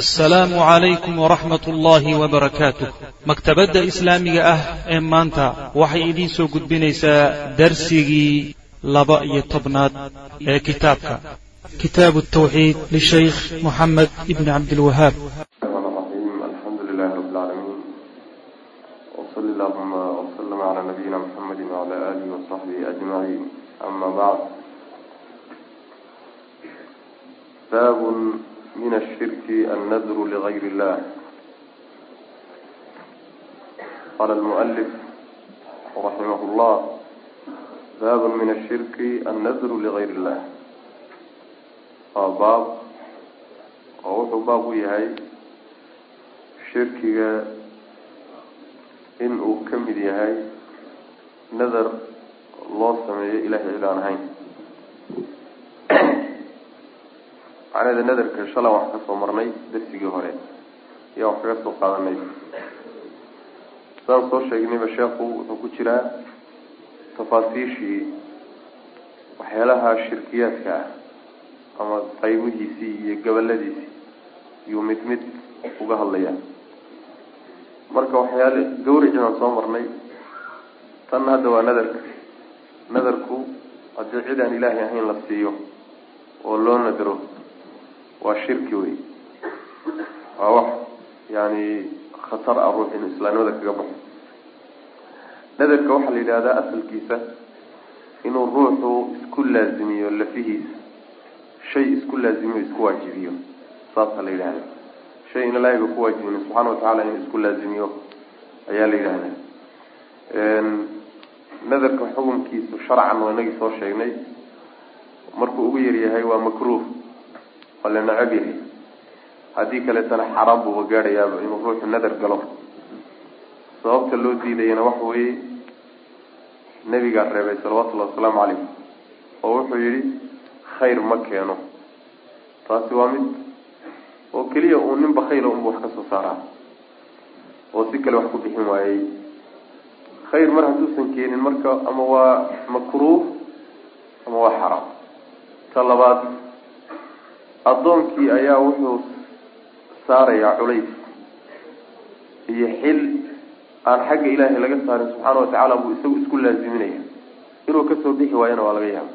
assalaamu calaykum waraxmat ullaahi wabarakaatuh maktabadda islaamiga ah ee maanta waxay idiin soo gudbinaysaa darsigii laba-iyo tobnaad ee kitaabka. Kitaabu tawxiid lishaykh moxamed ibni cabdilwahaab aa min ashirki annadru ligayr illah qala almualif raximah llah baabun min ashirki annadru ligayr illah waa baab oo wuxuu baab u yahay shirkiga in uu ka mid yahay nadar loo sameeyo ilahay cid aan ahayn macnaheeda nadarka shalan wax ka soo marnay darsigii hore. Ayaa wax kaga soo qaadanay. Saan soo sheegnayba sheekhu wuxuu ku jiraa tafaasiishii waxyaalaha shirkiyaadka ah ama qaybihiisii iyo gabaladiisii iyuu mid mid uga hadlaya. Marka waxyaale gawrici baan soo marnay tan hadda waa nadarka nadarku haddii cid aan ilaahay ahayn la siiyo oo loo nadaro waa shirki wey waa wax yani khatar ah ruux inuu islaamnimada kaga baxo. Nadarka waxaa la yidhahdaa asalkiisa inuu ruuxu isku laazimiyo lafihiisa. Shay isku laazimiyo isku waajibiyo. Saasaa la yidhahda shay in ilaahay ba ku waajibin subxaana watacaala inuu isku laazimiyo ayaa la yidhahda nadarka xukunkiisu sharcan waa inagii soo sheegnay. Markuu ugu yaryahay waa makruuh waa la necab yahay. Haddii kaleetana xaraam buuba gaadhayaaba inuu ruuxu nadar galo. Sababta loo diidayana waxa weeye nebigaa reebay salawatullahi wasalaamu calayh oo wuxuu yihi khayr ma keeno. Taasi waa mid oo keliya uu nin bakayla unba wax ka soo saaraa oo si kale wax ku bixin waayey. Khayr mar hadduusan keenin marka ama waa makruuh ama waa xaraam. Ta labaad addoonkii ayaa wuxuu saarayaa culays iyo xil aan xagga ilaahay laga saarin subxaana watacaala buu isagu isku laaziminaya inuu ka soo bixi waayana waa laga yaaba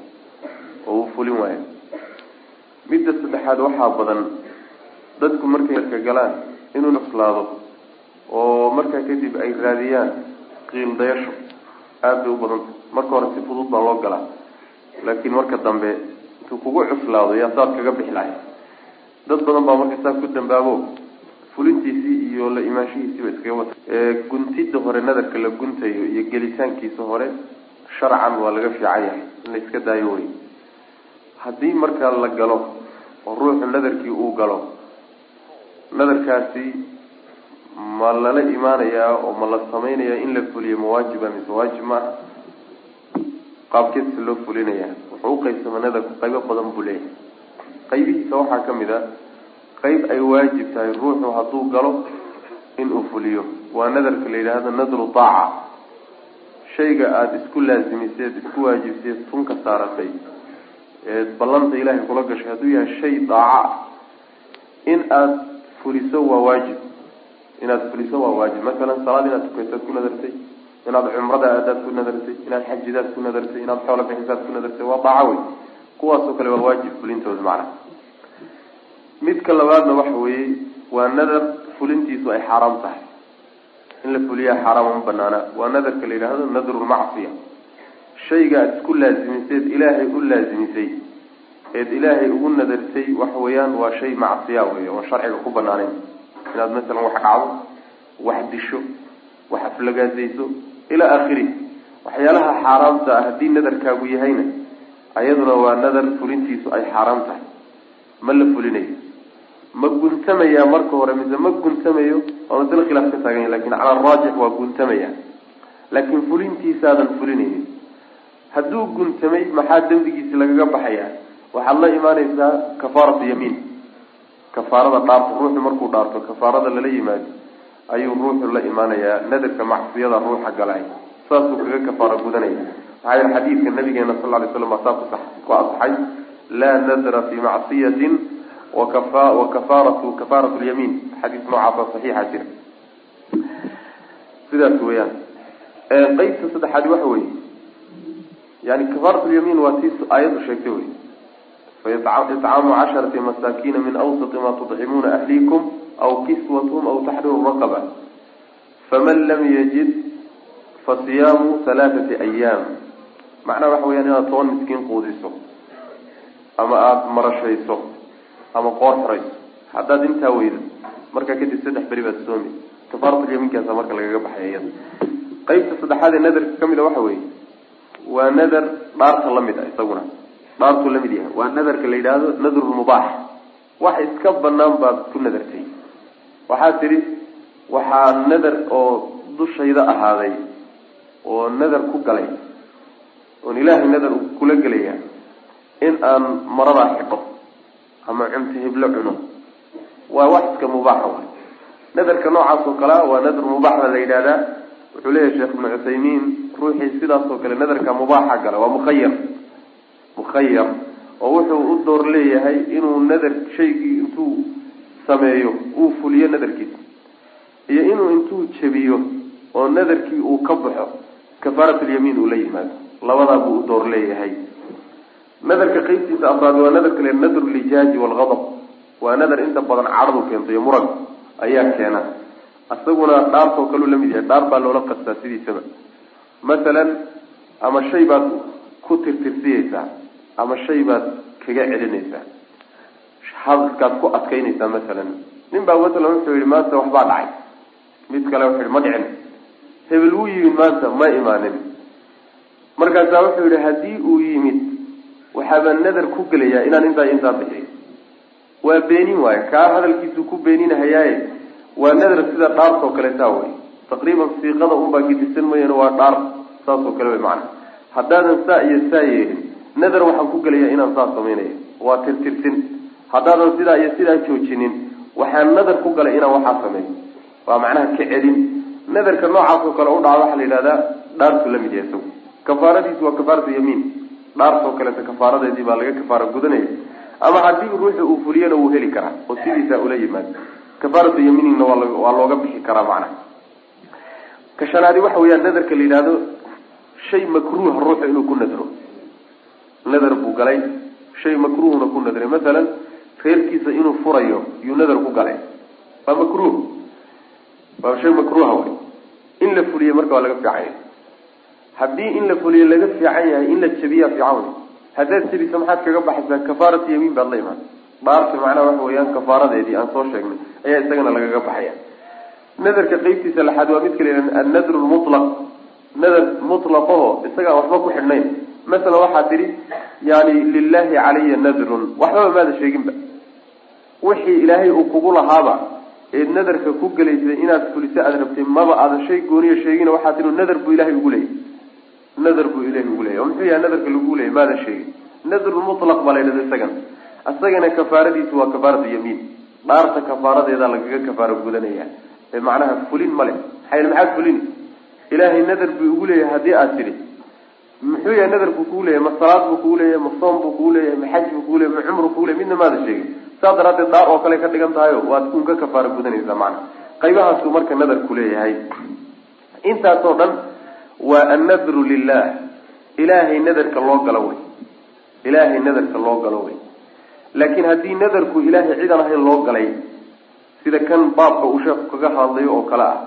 oo uu fulin waayo. Midda saddexaad waxaa badan dadku markay marka galaan inuu nuslaado oo markaa kadib ay raadiyaan qiil dayasho aada bay u badanta marka hore si fudud baa loo galaa laakiin marka dambe intuu kugu cuslaado yaa saad kaga bixi lahay dad badan baa marka saa ku dambaabo fulintiisii iyo la imaanshihiisiiba iskaga wata. Guntida hore nadarka la guntayo iyo gelitaankiisa hore sharcan waa laga fiican yahay in la iska daayo wey haddii markaa la galo oo ruuxu nadarkii uu galo nadarkaasi ma lala imaanayaa oo ma la samaynayaa in la fuliyo mawaajiba mise waajib maaha? Qaabkeedsa loo fulinayaa wuxuu nadarku qaybo badan buu leeyahay. Qaybihiisa waxaa ka mid a qayb ay waajib tahay ruuxu hadduu galo inuu fuliyo. Waa nadarka la yidhaahdo nadru daaca shayga aada isku laazimiseed isku waajibseed tunka saaratay ee ballanta ilaahay kula gashay hadduu yahay shay daaca ah in aada fuliso waa waajib. Inaad fuliso waa waajib. Masalan salaad inaad tukataad ku nadartay inaad cumrada aadaad ku nadartay inaad xajidaad ku nadartay inaad xoola bixisaad ku nadartay waa daaco wey kuwaasoo kale waa waajib fulintooda macnaha midka labaadna waxa weeye waa nadar fulintiisu ay xaaraam tahay. In la fuliyaa xaaraam uma banaana waa nadarka la yidhaahdo nadrulmacsiya shayga aada isku laazimiseed ilaahay u laazimisay eed ilaahay ugu nadartay waxa weeyaan waa shay macsiya wey oon sharciga ku banaaneyn inaad masalan wax dhacdo wax disho wax aflagaasayso ilaa aakhiri. Waxyaalaha xaaraamta ah haddii nadarkaagu yahayna ayaduna waa nadar fulintiisu ay xaaraam tahay. Ma la fulinayo ma guntamayaa marka hore mise ma guntamayo? Waa masle khilaaf ka taagan yahy laakiin cala araajix waa guntamaya laakiin fulintiisaadan fulinaynin. Hadduu guntamay maxaa dembigiisi lagaga baxaya waxaad la imaaneysaa kafaaratu yamiin. Kafaarada dhaarta ruuxu markuu dhaarto kafaarada lala yimaado ayuu ruuxu la imaanayaa nadarka macsiyada ruuxa galay saasuu kaga kafaaro gudanaya. Maxaa yeele xadiidka nabigeena sal ly slam saa ku asaxay laa nadra fi macsiyatin wa kafaaratu kafaaratu lyamiin xadiis noocaasa saxiixa jira. Sidaas weeyaan. Qeybta saddexaadi waxa weeye. Yani kafaarat lyamiin waa tii aayaddu sheegtay wey faicaamu casharati masaakiina min awsati ma tudcimuuna ahlikum aw kiswatuhum aw taxriru raqaba faman lam yajid fasiyaamu halaathati ayaam macnaha waxa weyaan inaad toban miskiin quudiso ama aada marashayso ama qoor xorayso haddaad intaa weydo markaa kadib saddex beri baad soomi kafaaratlyaminkaasa marka lagaga baxay iyada qeybta saddexaad ee nadarka ka mid a waxa weeye waa nadar dhaarta la mid a isaguna dhaartuu la mid yahay waa nadarka la yidhaahdo nadrulmubaax wax iska banaan baad ku nadartay waxaa tidhi waxaa nadar oo dushayda ahaaday oo nadar ku galay oon ilaahay nadar kula gelaya in aan maradaa xidho ama cunto hiblo cuno. Waa wax iska mubaaxa waay. Nadarka noocaas oo kalea waa nadr mubaaxda la yidhahdaa wuxuu leeyahay sheekh ibnu cuthaymiin ruuxii sidaas oo kale nadarka mubaaxa gala waa mukhayar mukhayar oo wuxuu u door leeyahay inuu nadar shaygii intuu sameeyo uu fuliyo nadarkiisa. Iyo inuu intuu jebiyo oo nadarkii uu ka baxo kafaaratulyamiin uu la yimaado. Labadaa buu u door leeyahay. Nadarka qeybtiisa afraad waa nadarka le nadru lijaaji walgadab waa nadar inta badan cadhadu keento iyo murag ayaa keena. Isaguna dhaartoo kaleu la mid yahay. Dhaar baa loola qastaa sidiisaba. Masalan ama shay baad ku tirtirsiyeysaa ama shay baad kaga celinaysaa hadalkaad ku adkaynaysaa masalan. Nin baa masalan wuxuu yihi maanta waxbaa dhacay. Mid kale wuxuu yihi ma dhicin. Hebel wuu yimid maanta ma imaanin. Markaasaa wuxuu yihi haddii uu yimid waxaabaa nadar ku gelayaa inaan intaa intaa bixiyo waa beenin waayo kaa hadalkiisu ku beeninahayaaye waa nadar sida dhaartoo kaleetaa wey taqriiban siiqada unbaa gidisan mayana waa dhaar saasoo kale wey macana haddaadan saa iyo saa yeelin nadar waxaan ku gelayaa inaan saa samaynaya waa tirtirsin haddaadan sidaa iyo sidaa joojinin waxaan nadar ku galay inaan waxaa sameeyo waa macnaha ka celin. Nadarka noocaasoo kale u dhaca waxaa la yidhahdaa dhaartu la mid yahay isagu. Kafaaradiisu waa kafaaratu yamiin. Dhaartoo kaleeta kafaaradeedii baa laga kafaara gudanaya. Ama haddii ruuxu uu fuliyana wuu heli karaa oo sidiisaa ula yimaado kafaaratu yamiinina waa looga bixi karaa macnaha ka shanaadi waxa weeyaan nadarka la yidhaahdo shay makruuha ruuxu inuu ku nadro. Nadar buu galay shay makruuhna ku nadray. Masalan reerkiisa inuu furayo yuu nadar ku galay. Waa makruuh. Waa shay makruuha way. In la fuliye marka waa laga fiican yahay haddii in la fuliye laga fiican yahay in la jabiyaa fiican wey haddaad jabiso maxaad kaga baxaysaa kafaaratu yamiin baad la imaan. Dhaarti macnaha waxa weeyaan kafaaradeedii aan soo sheegnay ayaa isagana lagaga baxaya. Nadarka qeybtiisa laxaad waa mid kale annadru lmutlaq nadar mutlaqaho isagaan waxba ku xidhnayn. Masalan waxaa tidhi yani lilahi calaya nadrun. Waxbaba maada sheeginba wixii ilaahay uu kugu lahaaba eed nadarka ku gelaysay inaad fuliso aada rabtay maba aadan shay gooniya sheegina waxaa tihi nadar buu ilahay ugu leeyay. Nadar buu ilahay ugu leeyay. Oo muxuu yahay nadarka lagu leeyay? Maadan sheegin. Nadrulmutlaq baa la yidhahda isagana kafaaradiisu waa kafaaratu yamiin. Dhaarta kafaaradeedaa lagaga kafaaro gudanaya. Ee macnaha fulin ma leh. Maxay maxaad fulini ilaahay nadar buu ugu leeyahay haddii aad tidhi. Muxuu yahay nadar buu kugu leeyahay ma salaad buu kugu leeyahay ma soom buu kugu leeyahay ma xaj buu kugu leeyahay ma cumru kugu leeyahay midna maada sheegin saas daraaddeed dhaar oo kale ka dhigan tahayo waad un ka kafaaro gudanaysaa macna. Qaybahaasuu marka nadarku leeyahay. Intaasoo dhan waa annadru lilah ilaahay nadarka loo galo wey ilaahay nadarka loo galo wey laakiin haddii nadarku ilaahay cidan ahayn loo galay sida kan baabka uu sheeku kaga hadlayo oo kale ah.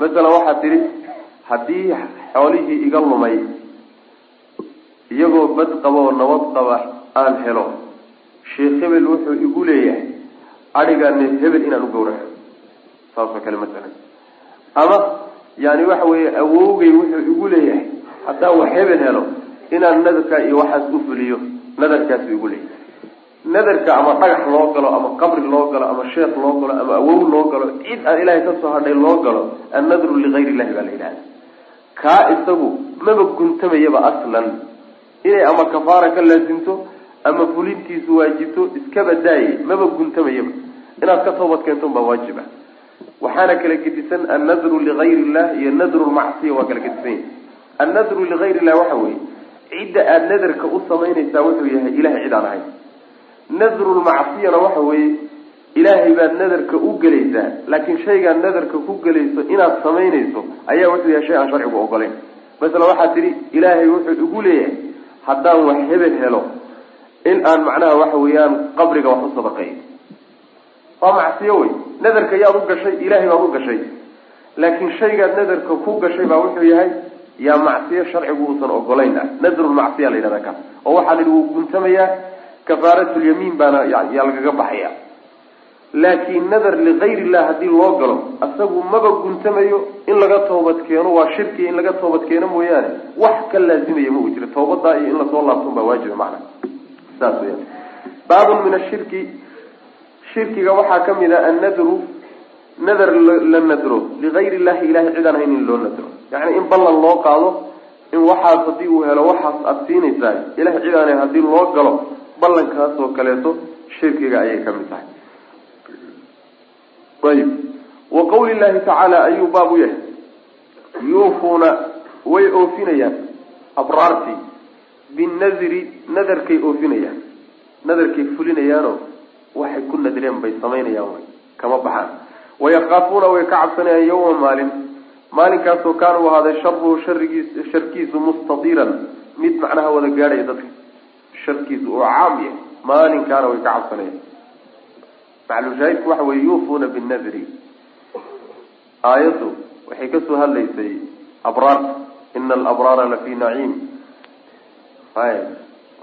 Masalan waxaad tidhi haddii xoolihii iga lumay iyagoo bad qaba oo nabad qaba aan helo sheekh hebel wuxuu igu leeyahay adhigaane hebel inaan u gawraco saasoo kale masalan ama yani waxa weeye awowgay wuxuu igu leeyahay haddaan wax hebel helo inaan nadarkaa iyo waxaas u fuliyo nadarkaasuu igu leeyahay. Nadarka ama dhagax loo galo ama qabri loo galo ama sheekh loo galo ama awow loo galo cid aan ilaahay ka soo hadhay loo galo annadru ligayr illahi baa la yidhahda kaa isagu maba guntamayaba aslan. Inay ama kafaara ka laasimto ama fulintiisu waajibto iskaba daaye maba guntamayaba. Inaad ka toobad keento baa waajib ah waxaana kala gedisan annadru ligayr illah iyo nadru lmacsiya waa kala gedisan yahay. Annadru ligayr illah waxa weeye cidda aada nadarka u samaynaysaa wuxuu yahay ilahay cid aan ahayn. Nadrulmacsiyana waxa weeye ilaahay baad nadarka u gelaysaa laakiin shaygaad nadarka ku gelayso inaad samaynayso ayaa wuxuu yahay shay aan sharcigu ogolayn. Masala waxaad tidhi ilaahay wuxuu igu leeyahay haddaan wax hebel helo in aan macnaha waxa weeyaan qabriga wax u sadaqeeyo waa macsiyo wey nadarka yaad u gashay ilaahay baad u gashay. Laakiin shaygaad nadarka ku gashay baa wuxuu yahay yaa macsiyo sharcigu uusan ogolayn ah. Nadrulmacsiya la yidhahda ka. Oo waxaa la yidhi wuu guntamayaa kafaaratulyamiin baana yaa lagaga baxaya. Laakiin nadar ligayr illah haddii loo galo isagu maba guntamayo in laga toobad keeno. Waa shirki in laga toobad keeno mooyaane. Wax ka laazimaya ma uu jiro. Toobadaa iyo in la soo laabton baa waajiba macna saas weya baabun min ashirki shirkiga waxaa ka mid a annadru nadar la nadro. Ligayr illahi ilahay cidaan hayn in loo nadro. Yani in ballan loo qaado in waxaas haddii uu helo waxaas aada siinaysaa. Ilahay cidaana haddii loo galo ballankaas oo kaleeto shirkiga ayay ka mid tahay. Ayib. Wa qawli llahi tacaala ayuu baab u yahay. Yuufuuna way oofinayaan abraartii binadri nadarkay oofinayaan nadarkay fulinayaanoo waxay ku nadreen bay samaynayaan kama baxaan. Wayakaafuuna way ka cabsanayaan yawma maalin. Maalinkaasoo kaana u ahaaday sharuhu sharigiis sharkiisu mustadiran mid macnaha wada gaadhaya dadka. Sharkiisu oo caam yahay maalinkaana way ka cabsanayaan. Maclushaahidku waxa weye yuufuuna binadri aayaddu waxay ka soo hadlaysay abraarta ina alabraara lafii naciim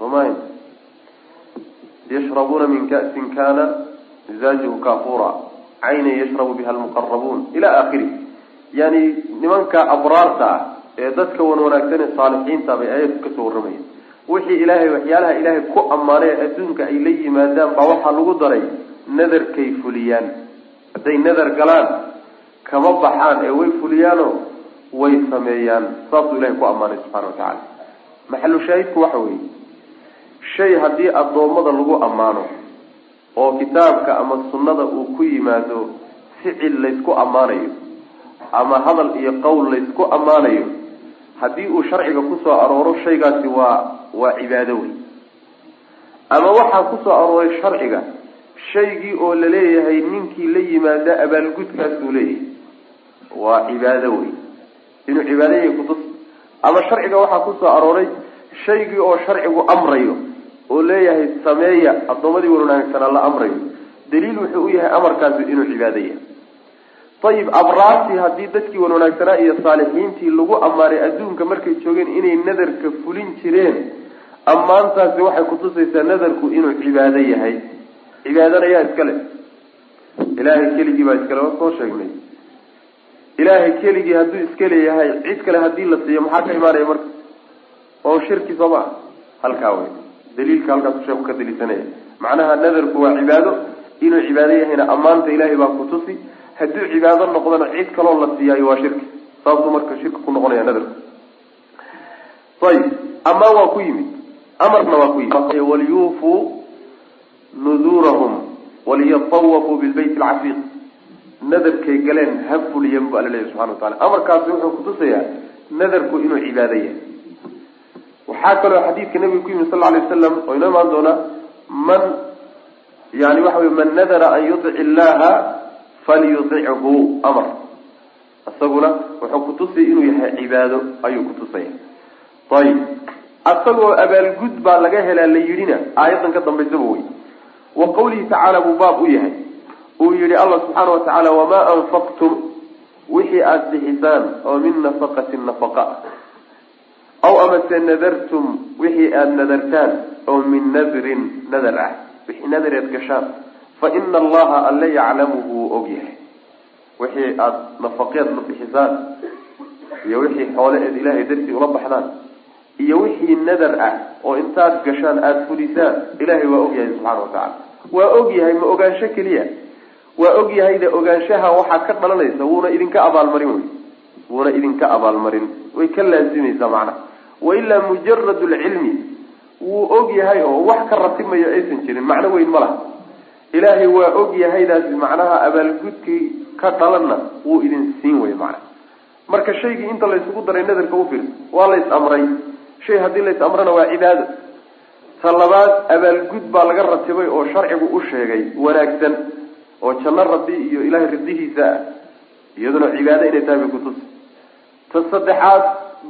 umayn yashrabuuna min ka'sin kana misaajuhu kafura. Caynan yashrabu biha almuqarabuun ila akhiri. Yani nimanka abraarta ah ee dadka wan wanaagsan ee saalixiinta bay aayadku ka soo warramayeen. Wixii ilaahay waxyaalaha ilaahay ku ammaanay adduunka ay la yimaadaan baa waxaa lagu daray nadarkay fuliyaan. Hadday nadar galaan kama baxaan ee way fuliyaanoo way sameeyaan. Saasuu ilahay ku ammaanay subxana wa tacaala maxalu shaahidku waxa weeye. Shay haddii addoommada lagu ammaano oo kitaabka ama sunnada uu ku yimaado ficil laysku ammaanayo ama hadal iyo qowl laysku ammaanayo haddii uu sharciga ku soo arooro shaygaasi waa waa cibaado wey ama waxaa ku soo arooray sharciga shaygii oo la leeyahay ninkii la yimaada abaalgudkaasuu leeyahay waa cibaado wey inuu cibaado yahay kutus ama sharciga waxaa ku soo arooray shaygii oo sharcigu amrayo oo leeyahay sameeya addoommadii wanaagsanaa la amrayo. Daliil wuxuu u yahay amarkaasi inuu cibaado yahay. Ayib abraartii haddii dadkii wan wanaagsanaa iyo saalixiintii lagu ammaanay adduunka markay joogeen inay nadarka fulin jireen ammaantaasi waxay kutusaysaa nadarku inuu cibaado yahay. Cibaadana yaa iskale ilaahay keligii baa iskale waa soo sheegnay ilaahay keligii hadduu iska leeyahay cid kale haddii la siiyo maxaa ka imaanaya marka? Oo shirki soo maa halkaa wey daliilka halkaasu sheeku ka daliisanaya macnaha nadarku waa cibaado. Inuu cibaado yahayna ammaanta ilaahay baa kutusi hadduu cibaado noqdona cid kaloo la siiyaayo waa shirki. Saasuu marka shirki ku noqonaya nadarku. Ayib. Amaan waa ku yimid. Amarna waa ku yimid. Walyuufuu nuduurahum waliyatawafuu bilbayt alcafiiq nadarkay galeen ha fuliyan bu alla leeyahy subxana watacala amarkaasi wuxuu kutusayaa nadarku inuu cibaado yahay. Waxaa kaloo xadiidka nabiga ku yimid sal lay wasalam oo inoo imaan doona man yani waxa wey man nadara an yutic illaha falyutichu amar. Isaguna wuxuu kutusaya inuu yahay cibaado ayuu kutusaya ayib asagoo abaalgud baa laga helaa la yidhina aayaddan ka dambaysaba wey wa qawlihi tacaala buu baab u yahay uu yihi allah subxaana wa tacaala wamaa anfaqtum? Wixii aada bixisaan oo min nafaqatin nafaqa. Aw amase nadartum wixii aada nadartaan oo min nadrin nadar ah. Wixii nadareed gashaan. Fa ina allaha alle yaclamuhu wuu og yahay. Wixii aada nafaqeed bixisaan iyo wixii xoole eed ilaahay dartii ula baxdaan iyo wixii nadar ah oo intaad gashaan aada fulisaan ilaahay waa og yahay subxana wa tacala waa og yahay ma ogaansho keliya waa og yahayde ogaanshaha waxaa ka dhalanaysa wuuna idinka abaalmarin wey. Wuuna idinka abaalmarin. Way ka laazimaysaa macnaha wailaa mujarad lcilmi wuu og yahay oo wax ka ratimayo aysan jirin. Macno weyn ma laha. Ilaahay waa og yahaydaasi macnaha abaalgudkii ka dhalanna wuu idin siin wey macnaha marka shaygii inta laysugu daray nadarka u fiirsa waa lays amray shay haddii lays amrana waa cibaado. Ta labaad abaalgud baa laga ratibay oo sharcigu u sheegay wanaagsan oo janno rabbi iyo ilaahay ridihiisa ah iyaduna cibaado inay tahay bay kutusi ta saddexaad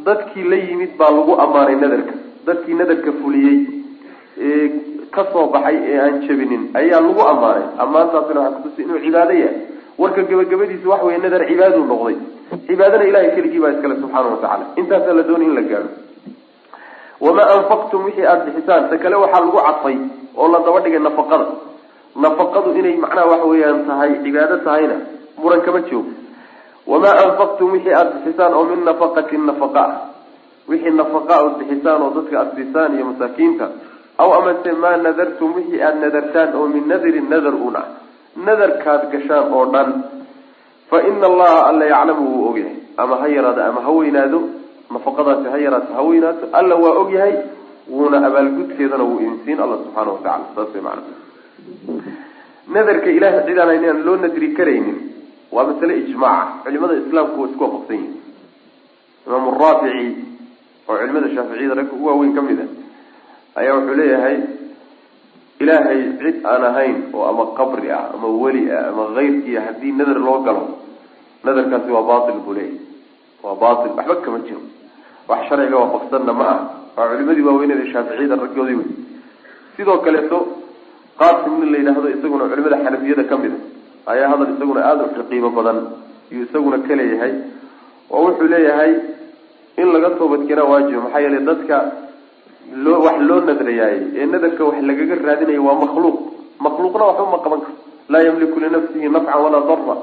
dadkii la yimid baa lagu ammaanay nadarka. Dadkii nadarka fuliyey ee ka soo baxay ee aan jabinin ayaa lagu ammaanay. Ammaantaasina waxaa kutusi inuu cibaado yahay. Warka gabagabadiisa waxa wey nadar cibaaduu noqday. Cibaadana ilahay keligii baa iskale subxaana watacala intaasaa la doonay in la gaadho wamaa anfaqtum wixii aada bixisaan ta kale waxaa lagu cadfay oo la daba dhigay nafaqada nafaqadu inay macnaha waxa weeyaan tahay cibaado tahayna muran kama joogo wamaa anfaqtum wixii aada bixisaan oo min nafaqatin nafaqa. Ah wixii nafaqa ood bixisaan oo dadka aada siisaan iyo masaakiinta. Aw amase maa nadartum wixii aada nadartaan oo min nadirin nadar un ah. Nadarkaad gashaan oo dhan. Fa ina allaha alla yaclamu wuu ogyahay ama ha yaraado ama ha weynaado. Nafaqadaasi ha yaraato ha weynaato alla waa ogyahay wuuna abaalgudkeedana wuu idinsiin alla subxaana watacala saas way macana nadarka ilahay cid aan inaan loo nadri karaynin waa masale ijmaaca culimada islaamku waa isku waafaqsan yihiin imaam raafici oo culimada shaaficiyada ragga u waaweyn ka mid a ayaa wuxuu leeyahay ilaahay cid aan ahayn oo ama qabri ah ama weli ah ama keyrkiia haddii nadar loo galo nadarkaasi waa batil buu leeyahy waa batil waxba kama jiro. Wax sharciga waafaqsanna ma ah waa culimadii waaweyneda shaaficiyada raggoodii wey sidoo kaleeto qaasim nin la yidhaahdo isaguna culimada xanafiyada ka mid a ayaa hadal isaguna aada u qiimo badan iyuu isaguna ka leeyahay oo wuxuu leeyahay in laga toobadkeenaa waajibo maxaa yeelay dadka loo wax loo nadrayaayey ee nadarka wax lagaga raadinayo waa makhluuq. Makhluuqna waxba ma qaban karo laa yamliku linafsihi nafcan walaa darra.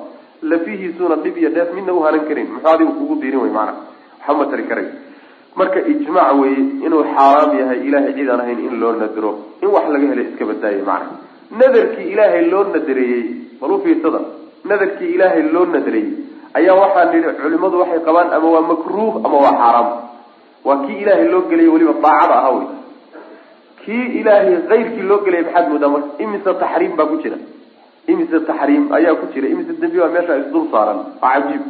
Lafihiisuuna dhib iyo dheef midna u hanan karin. Muxuu adigu kugu diirin wey maana. Waxba ma tari karay marka ijmaac weeye inuu xaaraam yahay ilahay cid aan ahayn in loo nadro in wax laga helay iska badaaye macna. Nadarkii ilaahay loo nadareeyey bal u fiirsada nadarkii ilaahay loo nadareeyey ayaa waxaa nidhi culimadu waxay qabaan ama waa makruuh ama waa xaaraam. Waa kii ilaahay loo gelaya weliba daacada ahaa wey kii ilaahay kayrkii loo gelaya maxaad moodaa marka imise taxriim baa ku jira. Imise taxriim ayaa ku jira imise dembi baa meesha isdul saaran. Waa cajiib.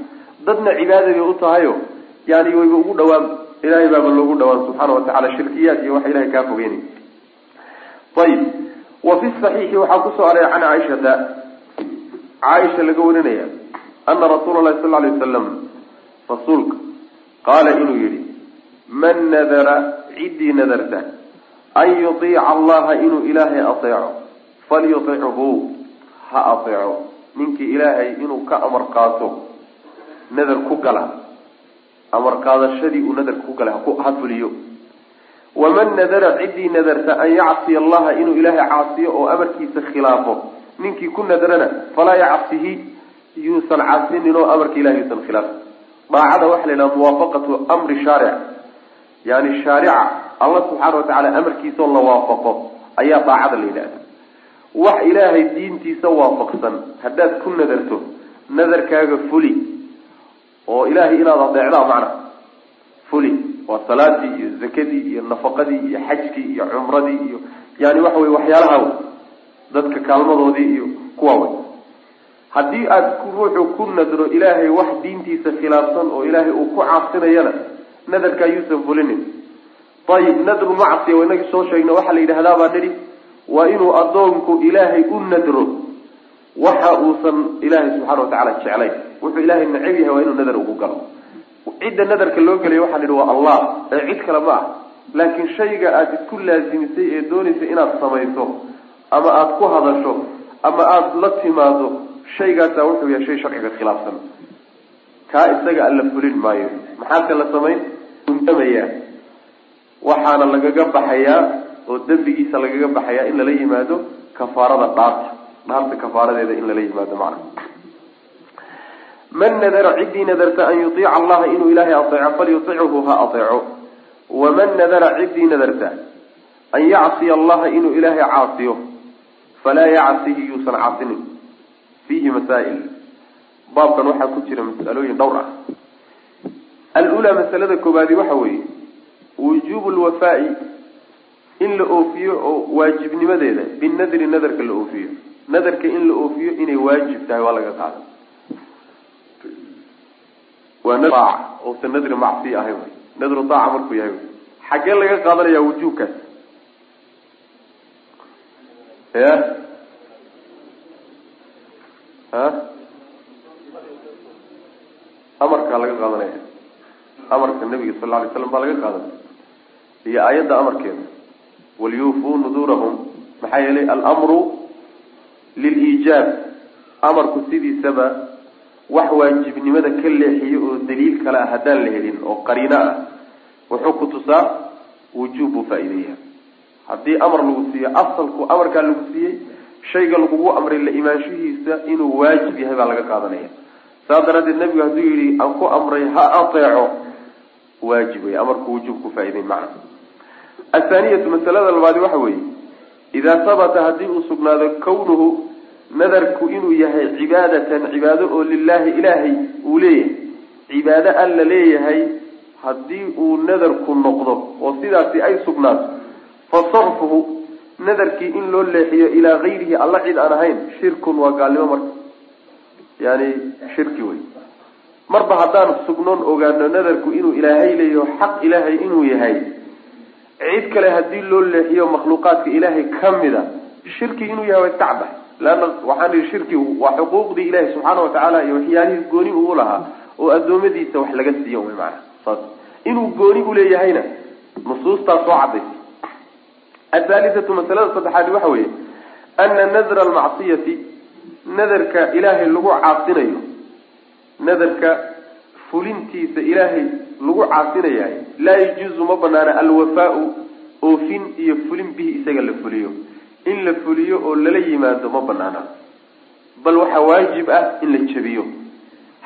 Dadna cibaadabay u tahayo yani wayba ugu dhawaan ilahay baaba loogu dhawaan subxaana watacala shirkiyaad iyo waxa ilahay kaa fogeynay. Ayib wa fi saxiixi waxaa ku soo aray can caaishata. Caaisha laga warinaya ana rasuula lahi sal lay wasalam rasuulka qaala inuu yihi man nadara ciddii nadarta an yuiica allaha inuu ilaahay ateeco falyutichu ha ateeco. Ninkii ilaahay inuu ka amar qaato nadar ku gala amar qaadashadii uu nadarka ku galay ha fuliyo waman nadara ciddii nadarta an yacsiya allaha inuu ilaahay caasiyo oo amarkiisa khilaafo. Ninkii ku nadarana falaa yacsihi yuusan caasinin oo amarka ilahay yuusan khilaafin. Daacada waxaa la yidhaha muwaafaqatu amri shaaric. Yani shaarica allah subxaana watacaala amarkiisaoo la waafaqo ayaa daacada la yidhahda wax ilaahay diintiisa waafaqsan haddaad ku nadarto nadarkaaga fuli oo ilaahay inaad adeecdaa macna. Fuli waa salaadii iyo zakadii iyo nafaqadii iyo xajkii iyo cumradii iyo yani waxa wey waxyaalaha dadka kaalmadoodii iyo kuwa wey haddii aad ruuxu ku nadro ilaahay wax diintiisa khilaafsan oo ilaahay uu ku caasinayana nadarkaa yuusan fulinin. Ayib nadru macsiya inagii soo sheegna waxaa la yidhahdaa baa nidhi waa inuu addoonku ilaahay u nadro waxa uusan ilaahay subxaana watacaala jeclayn. Wuxuu ilaahay necab yahay waa inuu nadar ugu galo. Cidda nadarka loo gelaya waxaa nidhi waa allah. Ee cid kale ma ah laakiin shayga aada isku laasimisay ee doonaysa inaad samayso ama aada ku hadasho ama aada la timaado shaygaasaa wuxuu yahay shay sharciga khilaafsan. Kaa isaga alla fulin maayo. Maxaase la samayn? Undamayaa waxaana lagaga baxayaa oo dembigiisa lagaga baxayaa in lala yimaado kafaarada dhaarta dhaarta kafaaradeeda in lala yimaado macna. Man nadara ciddii nadarta an yuiica allaha inuu ilaahay ateeco falyutichu ha ateeco waman nadara ciddii nadarta an yacsiya allaha inuu ilaahay caasiyo falaa yacsihi yuusan caasinin. Fiihi masaa'il. Baabkan waxaa ku jira mas'alooyin dhowr ah. Alulaa masalada koobaadi waxa weeye wujuubu lwafaa'i in la oofiyo oo waajibnimadeeda binadri nadarka la oofiyo nadarka in la oofiyo inay waajib tahay waa laga qaada waa aac ousan nadri macsiya ahayn nadru aaca markuu yahay xaggee laga qaadanaya wujuubkaas? Ya ha amarkaa laga qaadanaya. Amarka nabiga sal lla alay slam baa laga qaadanaya. Iyo aayadda amarkeeda. Waliyuufuu nuduurahum. Maxaa yeelay almru liliijaab. Amarku sidiisaba wax waajibnimada ka leexiyo oo daliil kale ah haddaan la helin oo qariino ah. Wuxuu ku tusaa wujuub buu faa-ideeya haddii amar lagu siiyo asalku amarkaa lagu siiyey shayga lagugu amray la imaanshihiisa inuu waajib yahay baa laga qaadanaya. Saas daraaddeed nabigu hadduu yihi aan ku amray ha ateeco. Waajib wey amarku wujuub ku faa-ideyn macna. Athaaniyatu masalada labaadi waxa weeye idaa sabata haddii uu sugnaado kawnuhu nadarku inuu yahay cibaadatan cibaado oo lilaahi ilaahay uu leeyahay. Cibaado alla leeyahay haddii uu nadarku noqdo oo sidaasi ay sugnaato fa sarfuhu nadarkii in loo leexiyo ilaa gayrihi alla cid aan ahayn shirkun waa gaalnimo marka. Yani shirki wey marba haddaan sugnoon ogaano nadarku inuu ilaahay leeyaho xaq ilaahay inuu yahay cid kale haddii loo leexiyo makhluuqaadka ilaahay kamida shirki inuu yahay iska caddahay leanna waxaan ihi shirkigu waa xuquuqdii ilaahi subxaana watacaala iyo waxyaalihii gooni uu lahaa oo addoommadiisa wax laga siiyo wy maana saas inuu gooni uleeyahayna nusuustaa soo cadaysa athaalithatu masalada saddexaadi waxa weeye ana nadra almacsiyati nadarka ilaahay lagu caasinayo nadarka fulintiisa ilaahay lagu caasinayahay laa yajuuzu ma banaana alwafaau oofin iyo fulin bihi isaga la fuliyo in la fuliyo oo lala yimaado ma banaana bal waxaa waajib ah in la jebiyo.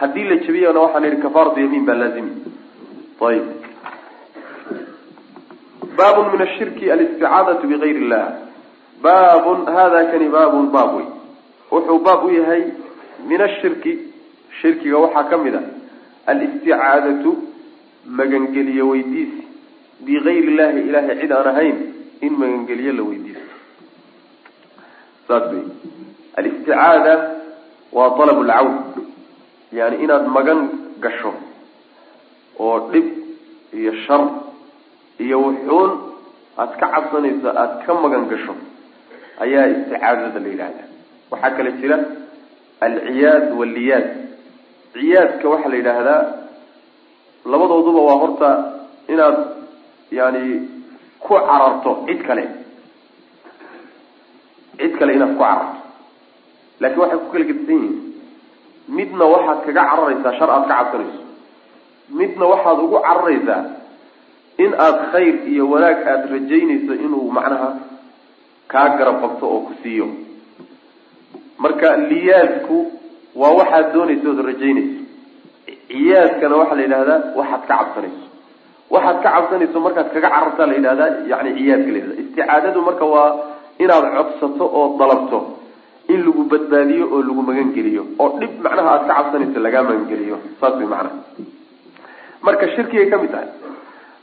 Haddii la jebiyana waxaan idhi kafaaratu yamiin baa laazimi ayib. Baabun min ashirki alisticaadatu bigayr illah baabun hada kani baabun baab wey wuxuu baab u yahay min ashirki shirkiga waxaa ka mid a alisticaadatu magangeliyo weydiisi bigayr illahi ilahay cid aan ahayn in magangeliyo la weydiisto saas wey alisticaada waa alab lcawn yani inaad magan gasho oo dhib iyo shar iyo wuxuun aada ka cabsanayso aada ka magan gasho ayaa isticaadada la yidhahda waxaa kale jira alciyaad walliyaad. Ciyaadka waxaa la yidhaahdaa labadooduba waa horta inaad yani ku cararto cid kale kale inaad ku cararto laakiin waxay ku kala gedisan yihiin midna waxaad kaga cararaysaa shar aad ka cabsanayso. Midna waxaad ugu cararaysaa in aada khayr iyo wanaag aada rajaynayso inuu macnaha kaa garab qabto oo ku siiyo. Marka liyaadku waa waxaad doonayso ood rajaynayso. Ciyaadkana waxaa la yidhahdaa waxaad ka cabsanayso. Waxaad ka cabsanayso markaad kaga carartaa la yidhahdaa yani ciyaadka la yidhahda isticaadadu marka waa inaad codsato oo dalabto in lagu badbaadiyo oo lagu magangeliyo oo dhib macnaha aada ka cabsanayso lagaa magangeliyo saas way macnaha marka shirkigay ka mid tahay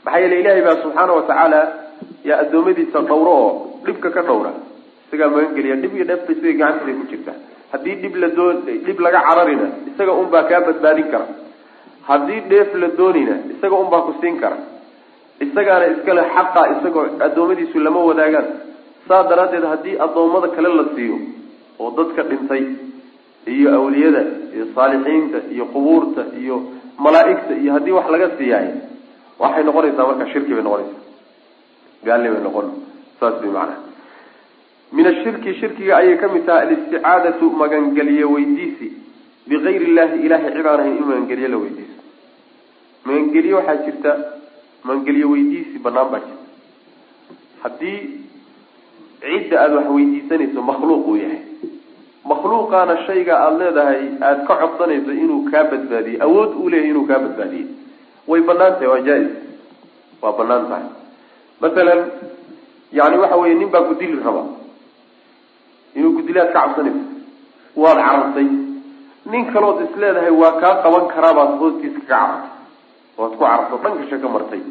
maxaa yeele ilaahay baa subxaana watacaala yaa addoommadiisa dhawro oo dhibka ka dhawra isagaa magangeliya dhib iyo dheefta isaga gacantiisa ku jirta. Haddii dhib la doon dhib laga cararina isaga unbaa kaa badbaadin kara. Haddii dheef la doonina isaga unbaa ku siin kara. Isagaana iskale xaqa isagoo addoommadiisu lama wadaagaan saa daraaddeed haddii addoommada kale la siiyo oo dadka dhintay iyo awliyada iyo saalixiinta iyo qubuurta iyo malaa'igta iyo haddii wax laga siiyaay waxay noqonaysaa marka shirki bay noqonaysaa. Gaalli bay noqon. Saas bay macanaha min ashirki shirkiga ayay ka mid tahay alisticaadatu magangeliye weydiisi. Bigayri illahi ilahay cid aan ahayn in magangeliye la weydiiso. Magangeliye waxaa jirta magangeliye weydiisi banaan baa jirta. Haddii cidda aada wax weydiisanayso makhluuq uu yahay. Makhluuqaana shayga aada leedahay aada ka codsanayso inuu kaa badbaadiyo awood uu leeyahay inuu kaa badbaadiyo way bannaan tahay waa jaa-is waa bannaan tahay masalan yani waxa weeye nin baa ku dili raba. Inuu gudilaad ka cabsanayso. Waad carartay nin kalood is leedahay waa kaa qaban karaabaad hoostiisa kaga carartay waad ku cararto dhankasha ka martay.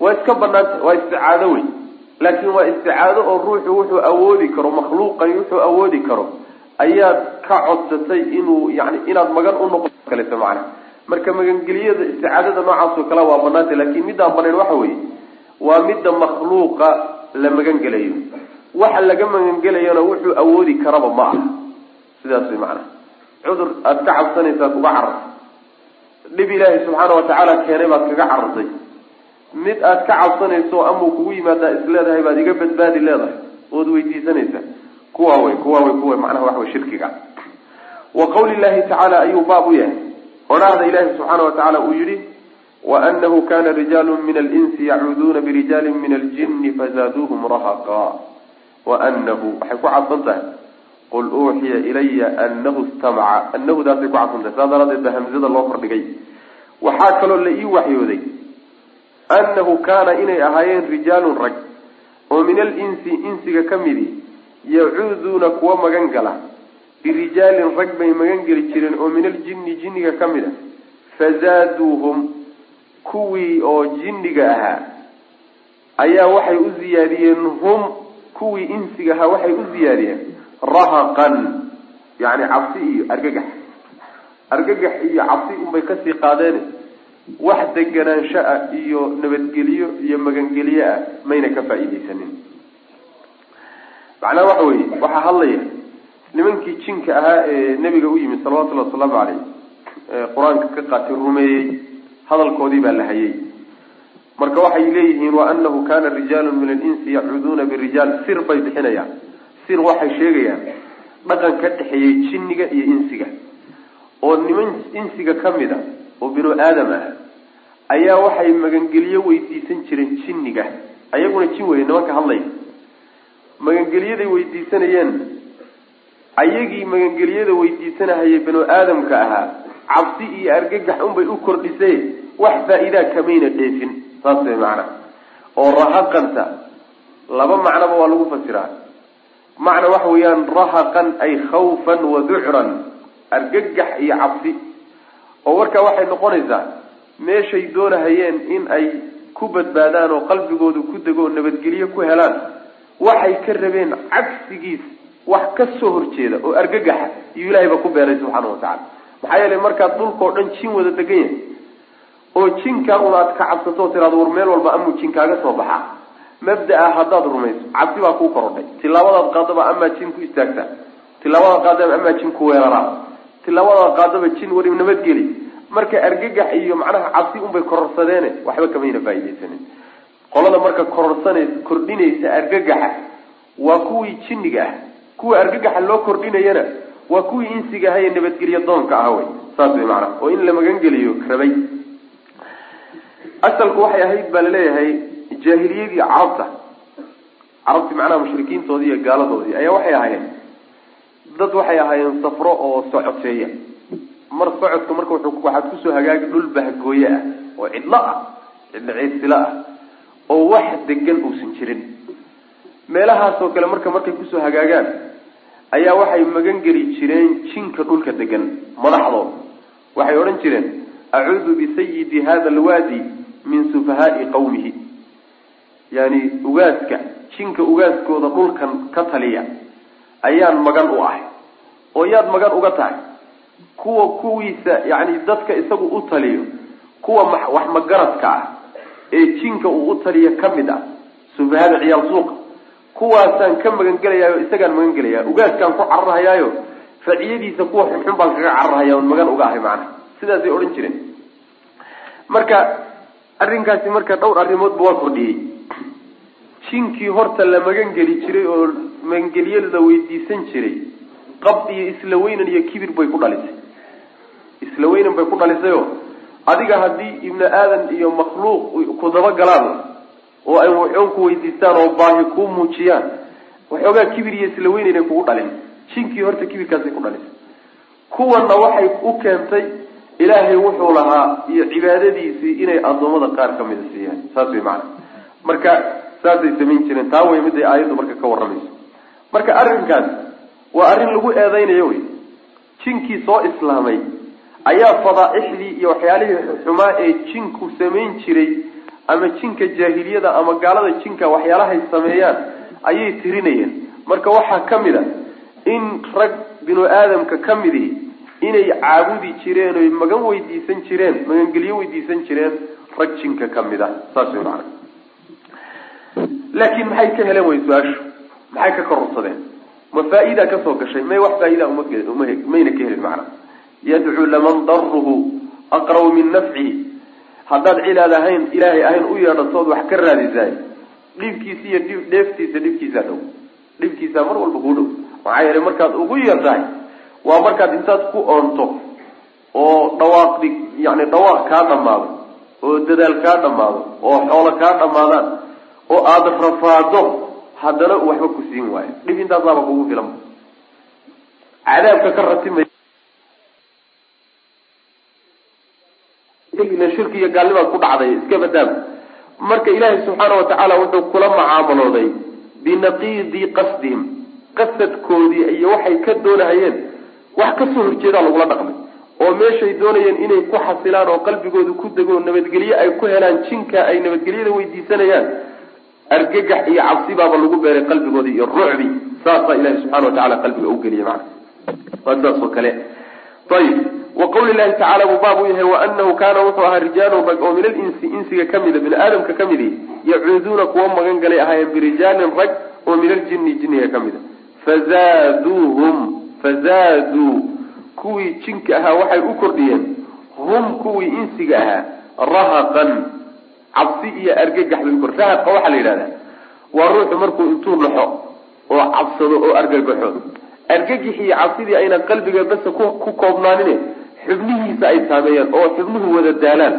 Waa iska banaanta waa isticaado wey laakiin waa isticaado oo ruuxu wuxuu awoodi karo makhluuqani wuxuu awoodi karo. Ayaad ka codsatay inuu yani inaad magan unoqo kaleeto macana marka magangeliyada isticaadada noocaas oo kale waa banaanta laakiin middaan banayn waxa weeye waa midda makhluuqa la magangelayo. Waxa laga magangelayana wuxuu awoodi karaba ma aha. Sidaas way macnaha cudur aada ka cabsanaysaa kuga carartay. Dhib ilaahay subxaana watacaala keenay baad kaga carartay mid aad ka cabsanayso amau kugu yimaadaa isleedahay baad iga badbaadi leedahay ood weydiisanaysaa. Kuwa wey kuwa wey kuwa macnaha waxa wey shirkiga. Wa qawli llahi tacaala ayuu baab u yahay. Odhaahda ilaahi subxaana wa tacaala uu yihi waanahu kana rijaalu min alinsi yacuuduuna birijaali min aljini fazaaduuhum rahaqa. Waanahu waxay ku cadsan tahay qul uuxiya ilaya anahu istamaca. Anahudaasay ku cadsan tahay saas daraadeed ba hamzada loo kordhigay. Waxaa kaloo la ii waxyooday annahu kaana inay ahaayeen rijaalun rag oo min alinsi insiga ka midi yacuuduuna kuwa magan gala birijaalin rag bay magan geli jireen oo min aljinni jinniga ka mid a fazaaduuhum kuwii oo jinniga ahaa ayaa waxay u ziyaadiyeen hum kuwii insiga ahaa waxay u ziyaadiyeen rahaqan yani cabsi iyo argagax argagax iyo cabsi unbay ka sii qaadeen wax deganaansho ah iyo nabadgelyo iyo magangelyo ah mayna ka faa'iidaysanin. Macnaha waxa weeye waxaa hadlaya nimankii jinka ahaa ee nebiga u yimid salawatullhi wasalaamu caleyh qur'aanka ka qaatay rumeeyey hadalkoodii baa la hayay. Marka waxay leeyihiin wa anahu kana rijaalu min alinsi yacuuduuna birijaal. Sir bay bixinayaan. Sir waxay sheegayaan dhaqan ka dhexeeyey jinniga iyo insiga. Oo niman insiga ka mid a oo binu aadam ah ayaa waxay magangelyo weydiisan jireen jinniga ayaguna jin weye nimanka hadlaya magangelyaday weydiisanayeen ayagii magangelyada weydiisanahayay binu aadamka ahaa cabsi iyo argagax unbay u kordhisay wax faa-iidaa kamayna dheefin saas way macna. Oo rahaqanta laba macnoba waa lagu fasiraa. Macna waxa weeyaan rahaqan ay khawfan wa ducran argagax iyo cabsi oo markaa waxay noqonaysaa meeshay doonahayeen in ay ku badbaadaan oo qalbigoodu ku dego oo nabadgelyo ku helaan waxay ka rabeen cagsigiis wax ka soo horjeeda oo argagaxa iyo ilahay ba ku beeray subxaana watacala maxaa yeelay markaad dhulkao dhan jin wada degan yahay oo jinkaa un ka cabsato o tiraado war meel walba amuu jin kaaga soo baxaa mabda-a haddaad rumayso cabsi baa kuu korodhay. Tilaabadaad qaadaba amaa jin ku istaagtaa. Tilaabadaad qaadaba amaa jin ku weeraraa tilaabadaad qaadaba jin weli nabadgeli marka argagax iyo macnaha cabsi unbay kororsadeene waxba kamayna faaidaysanin qolada marka kororsanaysa kordhinaysa argagaxa waa kuwii jinniga ah. Kuwa argagaxa loo kordhinayana waa kuwii insiga aha ee nabadgelyo doonka ah wey saas way macnaha oo in la magangeliyo rabay. Asalku waxay ahayd baa la leeyahay jaahiliyadii carabta carabti macnaha mushrikiintoodii iyo gaaladoodii ayaa waxay ahaayeen dad waxay ahaayeen safro oo socoteeya mar socodka marka waxaad ku soo hagaagi dhul bahgooye ah oo cidlo ah cidlo ciirsilo ah oo wax degan uusan jirin. Meelahaasoo kale marka markay ku soo hagaagaan ayaa waxay magan geli jireen jinka dhulka degan madaxdooda waxay odhan jireen acuudu bisayidi hada alwaadi min sufahaai qawmihi. Yani ugaaska jinka ugaaskooda dhulkan ka taliya ayaan magan u ahay. Oo yaad magan uga tahay. Kuwa kuwiisa yani dadka isagu u taliyo kuwa wax magaradka ah ee jinka uu u taliya ka mid ah sufahada ciyaal suuqa. Kuwaasaan ka magan gelayaa o isagaan magan gelayaa ugaaskaan ku cararhayaayo raciyadiisa kuwa xunxun baan kaga cararhaya on magan uga ahay macnaha. Sidaasay odhan jireen. Marka arrinkaasi marka dhowr arrimoodba waa kordhiyey. Jinkii horta la magan geli jiray oo magangelyo la weydiisan jiray. Qab iyo isla weynan iyo kibir bay ku dhalisay. Isla weynan bay ku dhalisayoo adiga haddii ibni aadan iyo makhluuq ku dabagalaan oo ay waxoon ku weydiistaan oo baahi kuu muujiyaan waxoogaa kibir iyo isla weynaynay kugu dhalin. Jinkii horta kibirkaasay ku dhalisay. Kuwanna waxay u keentay ilaahay wuxuu lahaa iyo cibaadadiisii inay addoommada qaar ka mida siiyaan. Saas way macana marka saasay samayn jireen. Taa way miday aayaddu marka ka warramayso marka arrinkaas waa arrin lagu eedeynayo wey jinkii soo islaamay ayaa fadaaixdii iyo waxyaalihii xumaa ee jinku samayn jiray ama jinka jaahiliyada ama gaalada jinka waxyaalahay sameeyaan ayay tirinayeen. Marka waxaa ka mid a in rag binu aadamka ka midihi inay caabudi jireen oy magan weydiisan jireen magangelyo weydiisan jireen rag jinka ka mid a. Saas way laakiin maxay ka heleen way su'aashu maxay ka kororsadeen ma faa-ida ka soo gashay? May wax faa-ida mayna ka helin macna. Yadcuu laman daruhu aqrabu min nafcihi haddaad cilaad ahayn ilaahay ahayn u yeedhatood wax ka raadisaay. Dhibkiisa iyo dhib dheeftiisa dhibkiisaa dhow. Dhibkiisaa mar walba kuu dhow. Maxaa yeelay markaad ugu yartahay waa markaad intaad ku oonto oo dhawaaq yani dhawaaq kaa dhamaado oo dadaal kaa dhamaado oo xoolo kaa dhamaadaan oo aada rafaado haddana waxba ku siin waayo. Dhib intaasaaba kugu filan. Cadaabka ka ratimay shirki iyo gaalnimaad ku dhacday iska badaab marka ilaahay subxaana watacaala wuxuu kula macaamalooday binaqiidi qasdihim. Qasadkoodii iyo waxay ka doonahayeen wax ka soo horjeedaa lagula dhaqmay. Oo meeshay doonayeen inay ku xasilaan oo qalbigooda ku dego nabadgelye ay ku helaan jinka ay nabadgelyada weydiisanayaan argagax iyo cabsi baaba lagu beeray qalbigooda iyo rucbi saasaa ilahi subxana watacala qalbiga u geliya mana waa saas oo kale. Ayib wa qawli llahi tacala buu baab u yahay waanahu kaana wuxuu ahaa rijaalun rag oo min alinsi insiga kamida bini aadamka ka midi yacuuduuna kuwa magan galay ahaayeen birijaalin rag oo min aljini jiniga ka mida. Fazaaduuhum fazaaduu. Kuwii jinka ahaa waxay u kordhiyeen. Hum kuwii insiga ahaa rahaqan cabsi iyo argagax bay waxaa la yidhahdaa waa ruuxu markuu intuu naxo oo cabsado oo argagaxo. Argagixi iyo cabsidii ayna qalbiga basa ku koobnaanine xubnihiisa ay saameeyaan oo xubnuhu wada daalaan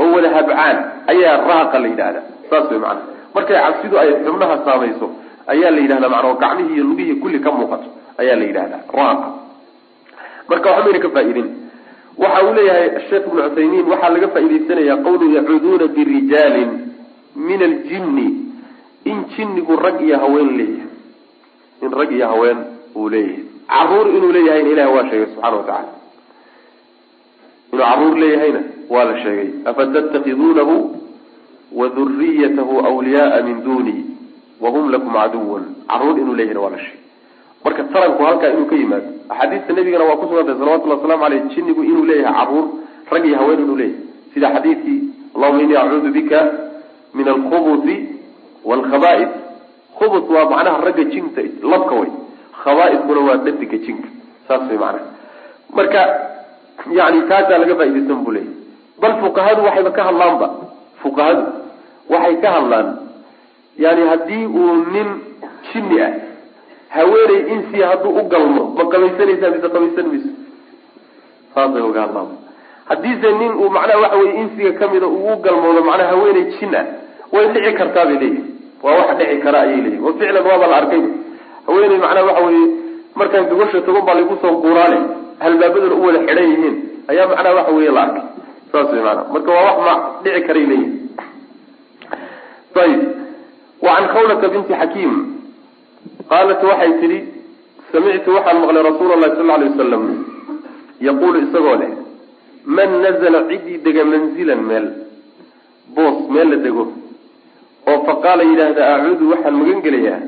oo wada habcaan ayaa rahaqa la yidhahdaa. Saas way macana markay cabsidu ay xubnaha saamayso ayaa la yidhahdaa macana oo gacmihii iyo lugihii kulli ka muuqato ayaa la yidhahdaa. Rahaqa marka waxbayna ka faa'iidin waxa uu leeyahay sheekh ibnu cuthaymiin waxaa laga faa'iidaysanaya qawlu yacuuduuna birijaalin min aljinni. In jinnigu rag iyo haween leeyahay. In rag iyo haween uu leeyahay. Caruur inuu leeyahayna ilahi waa sheegay subxana wa inuu carruur leeyahayna waa la sheegay. Afatattakhiduunahu wa duriyatahu wliyaaa min duni wahum lakum caduwan carruur inuu leeyahayna waa la sheegay marka taranku halkaa inuu ka yimaado. Axaadiista nabigana waa kusugantay salawatulli waslamu aleyh jinnigu inuu leeyahay carruur rag iyo haween inuu leeyahay. Sida xadiidkii allahuma inii acuudu bika min alkhubusi waalkhaba'id khubus waa macnaha ragga jinta labka way. Khaba'idkuna waa dhadiga jinka. Saas way macnaha. Marka yani taasaa laga faaidaysan buu leeyahy bal fuqahadu waxayba ka hadlaanba. Fuqahadu waxay ka hadlaan yani haddii uu nin jinni ah haweeney insi hadduu u galmo ma qabaysanaysaa mise qabaysan mayso saasay uga hadlaan haddiise nin uu macnaha waxa weye insiga kamida uu u galmoodo macnaha haweeney jin ah way dhici kartaa bay leeyihiin waa wax dhici kara ayay leeyihiin wa ficlan waaba la arkay haweeney macnaha waxa weye markaan gabasha toban baa lagu soo guuraale halbaabaduna u wada xidhan yihiin. Ayaa macnaha waxa weye la arkay. Saas way maanaa marka waa wax ma dhici karay leeyihiin ayib wa can khawlata binti xakiim qaalat waxay tidhi samictu waxaan maqlay rasuula allahi sal alay wasalam yaquulu isagoo leh man nazala ciddii dega manzilan meel boos meel la dego oo fa qaala yidhaahda acuudu waxaan magan gelayaa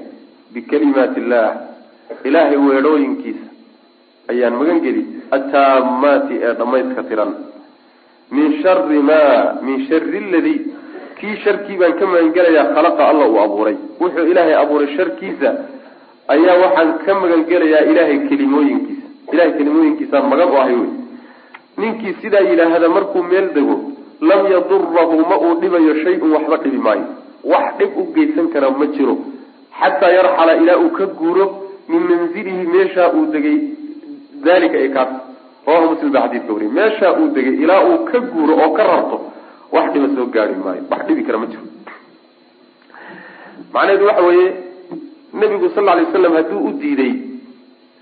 bikalimaati illaah ilaahay weedhooyinkiisa ayaan magan geli attaamaati ee dhammayska tiran. Min shari maa min shari ladii kii sharkii baan ka magan gelayaa khalaqa alla uu abuuray. Wuxuu ilaahay abuuray sharkiisa ayaa waxaan ka magan gelayaa ilaahay kelimooyinkiisa. Ilahay kelimooyinkiisaan magan u ahay wey ninkii sidaa yidhaahda markuu meel dego lam yadurahu ma uu dhibayo shay-un waxba dhibi maayo. Wax dhib u geysan kara ma jiro. Xataa yarxala ilaa uu ka guuro min manzilihi meeshaa uu degay dalika ee kaas rawahu muslim baa xadiidka wariy meeshaa uu degay ilaa uu ka guuro oo ka rarto wax dhiba soo gaari maayo. Wax dhibi kara ma jiro. Macnaheedu waxa weeye nebigu sal lla alay waslam hadduu u diiday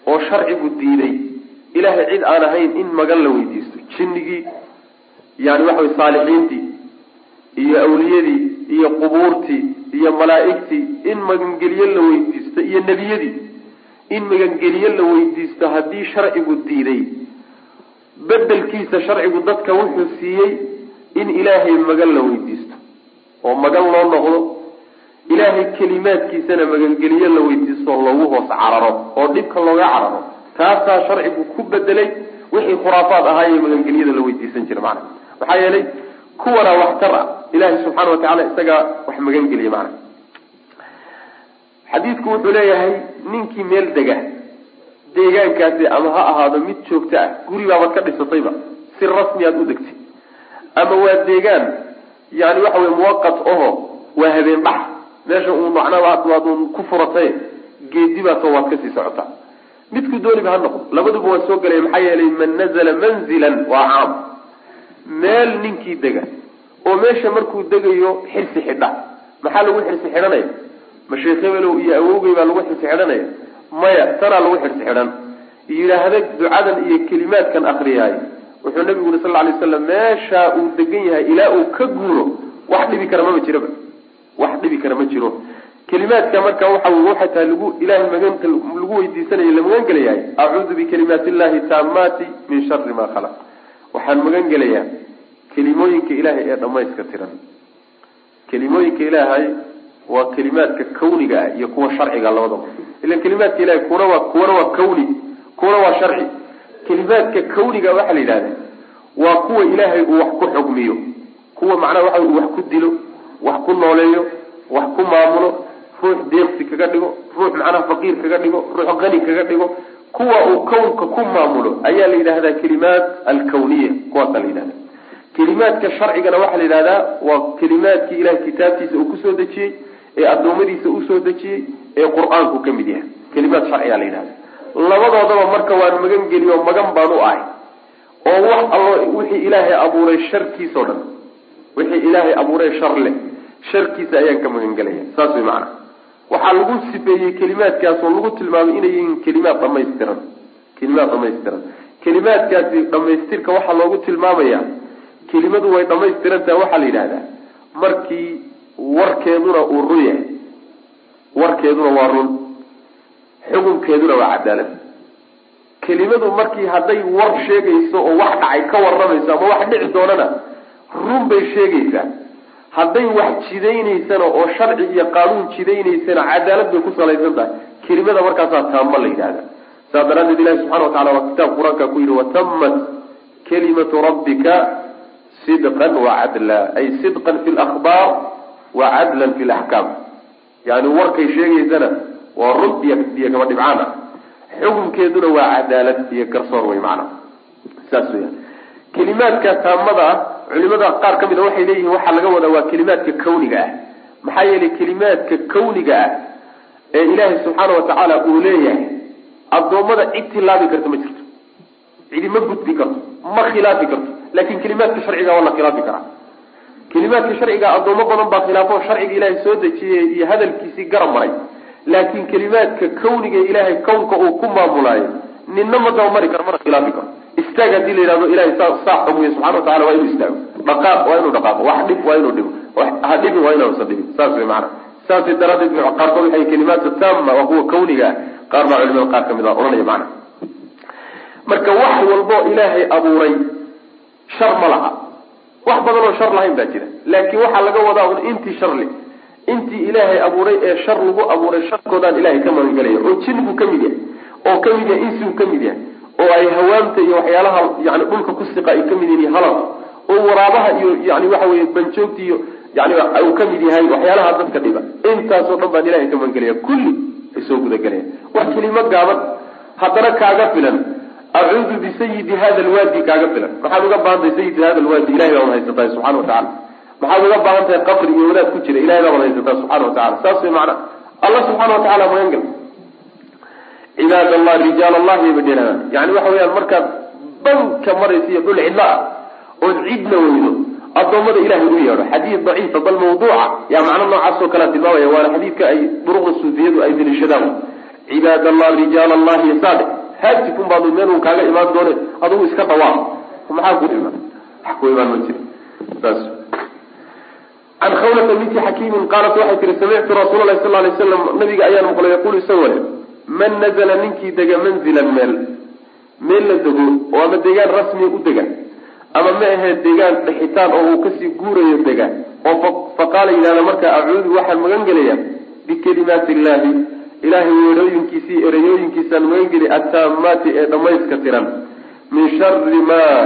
oo sharcigu diiday ilaahay cid aan ahayn in magan la weydiisto. Jinnigii yani waxa wey saalixiintii iyo awliyadii iyo qubuurtii iyo malaa'igtii in magangelyo la weydiisto iyo nebiyadii in magangelyo la weydiisto haddii sharcigu diiday. Bedelkiisa sharcigu dadka wuxuu siiyey in ilaahay magan la weydiisto. Oo magan loo noqdo ilaahay kelimaadkiisana magangeliyo la weydiisto loogu hoos cararo oo dhibka looga cararo. Taasaa sharcigu ku bedelay wixii khuraafaad ahaayee magangelyada la weydiisan jira macana maxaa yeelay kuwana waxtar ah ilaahay subxaana watacala isagaa wax magangeliya macana xadiidku wuxuu leeyahay ninkii meel dega deegaankaasi ama ha ahaado mid joogto ah guri baabaad ka dhisatayba si rasmi aad u degtay ama waa deegaan yani waxa wey muwaqat oho waa habeen dhax meesha uu macnaba waad un ku furatay geedibaasoo waad ka sii socotaa midku dooniba ha noqdo labaduba waa soo gelaya maxaa yeelay man nazala manzilan waa caam. Meel ninkii dega oo meesha markuu degayo xirsi xidha. Maxaa lagu xirsi xidhanaya ma iyo awowgey baa lagu xirsi xidhanaya maya tanaa lagu xirsi xidhan. Yidhaahda ducadan iyo kelimaadkan akriyaay wuxuu nabigu yuri sal ly waslam meesha uu degan yahay ilaa uu ka guuro wax dhibi kara mama jiraba wax dhibi kara ma jiro. Kelimaadka marka waxa waxay tahay lagu ilahay maganta lagu weydiisanayo la magan gelayahay acuudu bikalimaati illahi taamaati min shari ma khalaq. Waxaan magan gelayaa kelimooyinka ilaahay ee dhamayska tiran. Kelimooyinka ilaahay waa kelimaadka kawniga ah iyo kuwa sharciga labadaba ilan kelimaadka ilahay kuwana waa kuwana waa kawni kuwana waa sharci. Kelimaadka kawniga waxaa la yidhahda waa kuwa ilaahay uu wax ku xugmiyo. Kuwa macnaha waxa uu wax ku dilo wax ku nooleeyo wax ku maamulo ruux deeqsi kaga dhigo ruux macnaha faqiir kaga dhigo ruux qani kaga dhigo kuwa uu kownka ku maamulo ayaa la yidhahdaa kelimaat alkawniya kuwaasaa la yidhahda kelimaadka sharcigana waxaa la yidhahdaa waa kelimaadkii ilahay kitaabtiisa uu ku soo dejiyey ee addoommadiisa u soo dejiyey ee qur'aanku ka mid yahay. Kelimaad sharcigaa la yidhahda labadoodaba marka waan magan geliy oo magan baan u ahay oo wax allo wixii ilaahay abuuray sharkiisao dhan wixii ilaahay abuuray shar leh sharkiisa ayaan ka magan gelaya saas way macana waxaa lagu sifeeyey kelimaadkaas oo lagu tilmaamay inay yihiin kelimaad dhamaystiran kelimaad dhamaystiran kelimaadkaasi dhamaystirka waxaa loogu tilmaamaya kelimadu way dhamaystirantaha waxaa la yidhahdaa markii warkeeduna uu run yahay. Warkeeduna waa run. Xukunkeeduna waa cadaalad kelimadu markii hadday war sheegayso oo wax dhacay ka waramayso ama wax dhici doonana run bay sheegaysaa hadday wax jidaynaysana oo sharci iyo qaanuun jidaynaysana cadaalad bay ku salaysan tahay. Kelimada markaasaa taamba la yidhahda saas daraadeed ilahi subxana wa tacala waa kitaab qur'aanka ku yidhi watamat kalimatu rabbika sidqan wacadla ay sidqan fi lakhbaar wa cadlan fi laxkaam yani warkay sheegaysana waa run iyo iyo kaba dhibcaan ah xukunkeeduna waa cadaalad iyo garsoor wey macana saas weya kelimaadka taamada ah culimada qaar ka mid a waxay leeyihiin waxaa laga wadaa waa kelimaadka kawniga ah. Maxaa yeelay kelimaadka kawniga ah ee ilaahay subxaana wa tacaala uu leeyahay addoommada cid tilaabi karta ma jirto. Cidi ma gudbi karto ma khilaafi karto. Laakin kelimaadka sharciga waa la khilaafi karaa. Kelimaadka sharciga addoommo badan baa khilaafo sharciga ilaahay soo dejiyey iyo hadalkiisii garab maray. Laakin kelimaadka kawniga ilaahay kownka uu ku maamulaayo ninna ma dabamari karo mana khilaafi karo istaag haddii la yihahdo ilahay saa saa xugmiya subxana wa tacala waa inuu istaago. Dhaqaaq waa inuu dhaqaaqo wax dhib waa inuu dhibo ha dhibin waa inuusan dhibin saas wey maana saasay daraadeed qaarkood waxay kelimaadka taama waa kuwa kawniga ah qaar baa culimada qaar ka mid a odhanaya macana marka wax walbo ilaahay abuuray shar ma laha. Wax badan oo shar lahayn baa jira. Laakiin waxaa laga wadaa un intii shar le intii ilaahay abuuray ee shar lagu abuuray sharkoodaan ilahay ka magangelaya oo jinbuu ka mid yahay oo ka mid yahay insigu ka mid yahay oo ay hawaamta iyo waxyaalaha yani dhulka ku siqa ay ka yihiin halal. Oo waraabaha iyo yani waxa weye banjoogta iyo yani uu ka yahay waxyaalaha dadka dhiba. Intaasoo dhan baan ilahay ka magangelaya kulli ay soo gudagelaya wax kelimo gaaban. Haddana kaaga filan. Acuudu bisayidi hada lwaadi kaaga filan. Maxaad uga baahan tahay sayidi hada lwaadi ilahay baa wad haysatahay subxana wa tacala maxaad uga baahan tahay qabri iyo wadaad ku jira. Ilahay baa wad haysataa subxana wa tacala saas way macna. Allah subxana wa tacala magan gal cibaad allah rijaal allahi bay dhihahdaa yani waxa weyaan markaad banka maraysa iyo dhul cidla ah ood cidna weydo addoommada ilahay u yeedho xadiid daciifa bal mawduuca yaa macno noocaas oo kalea tilmaamaya waana xadiidka ay duruqda suufiyadu ay daliishadaan cibaad allah rijaal allahi saade haajikun baadu meel kaaga imaan doone adugu iska dhawaaq maxaa ku iman wax ku imaan ma jiri saas can khawlata binti xakiimin qaalat waxay tihi samictu rasuula lahi sal lay slam nabiga ayaan maqlay yaquulu isagoo le man nazla ninkii dega manzilan meel meel la dego oo ama deegaan rasmi u dega ama ma ahayd deegaan dhexitaan oo uu ka sii guurayo dega oo faqaala yidhahda markaa acuudu waxaan magan gelayaa bikalimaati illahi ilahay weerooyinkiisii ereyooyinkiisaan magan geli attaamaati ee dhammayska tiran. Min shari maa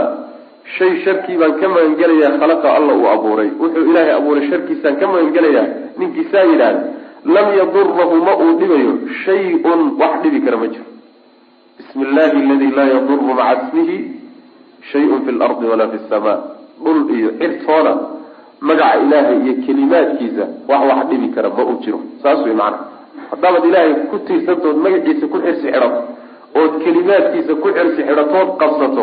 shay sharkii baan ka magan gelayaa khalaqa alla uu abuuray. Wuxuu ilaahay abuuray sharkiisaan ka magan gelayaa ninkiisaa yidhaahda lam yadurahu ma uu dhibayo shay-un wax dhibi kara ma jiro. Bismi illahi aladi laa yaduru maca ismihi shayun fi lardi walaa fi samaa. Dhul iyo cirtoona magaca ilaahay iyo kelimaadkiisa wax wax dhibi kara ma uu jiro. Saas wey macana haddaabad ilaahay ku tiirsantood magaciisa ku xirsi xidhato ood kelimaadkiisa ku xirsi xidhatood qabsato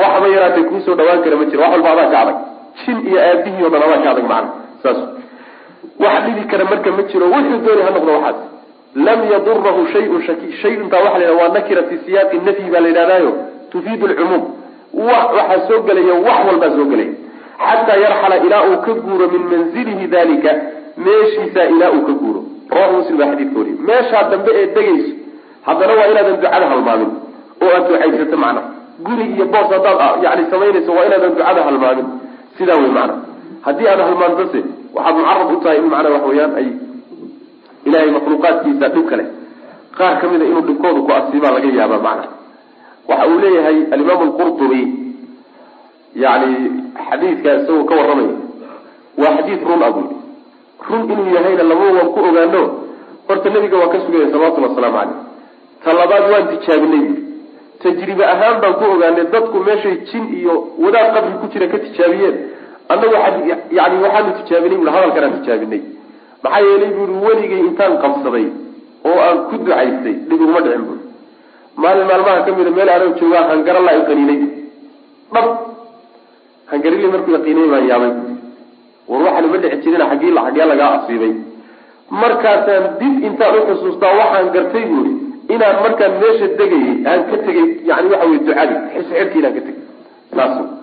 waxba yaraatay kuusoo dhawaan kara ma jiro. Wax walba adaa ka adag. Jin iyo aabihii o dhan adaa ka adag macana saas wax dhibi kara marka ma jiro wuxuu dooni ha noqdo waxaas. Lam yadurahu shayun shaki shayuntaa waxa la yidhaha waa nakira fi siyaaqi nafyi baa la yidhahdaayo tufiidu lcumuum wax waxaa soo gelaya wax walbaa soo gelaya. Xataa yarxala ilaa uu ka guuro min manzilihi dalika meeshiisaa ilaa uu ka guuro. Rawahu muslim baa xadiidka wariye meeshaa dambe ee degayso haddana waa inaadan ducada halmaamin oo aad ducaysato macna. Guri iyo boos haddaad yani samaynayso waa inaadan ducada halmaamin. Sidaa wey macna. Haddii aad halmaantose waxaad mucarad u tahay in macnaa wax weeyaan ay ilahay makhluuqaadkiisa dhib kale qaar ka mida inuu dhibkooda ku asiibaa laga yaaba macna. Waxa uu leeyahay alimaam alqurtubi yani xadiidka isagoo ka warramaya waa xadiid run abu run inuu yahayna laba waan ku ogaano horta nabiga waa ka sugaya salawatulli wasalaamu caleyh talabaad waan tijaabinay. Buui tajribe ahaan baan ku ogaanay dadku meeshay jin iyo wadaad qabri ku jira ka tijaabiyeen annagu yani waxaanu tijaabinay bui hadalkanaan tijaabinay. Maxaa yeelay buui weligay intaan qabsaday oo aan ku ducaystay dhib iguma dhicin buui maalin maalmaha ka mida meel aanan joogaa hangarala qaniinay dhab hangarili markuu yaqiinay baan yaabay war waxaana ma dhici jirin xaggii xaggee lagaa asiibay markaasaan dib intaan uxusuustaa waxaan gartay buuri inaan markaan meesha degayay aan ka tegay yani waxa wey ducadii xisxirki inaan ka tegay. Saas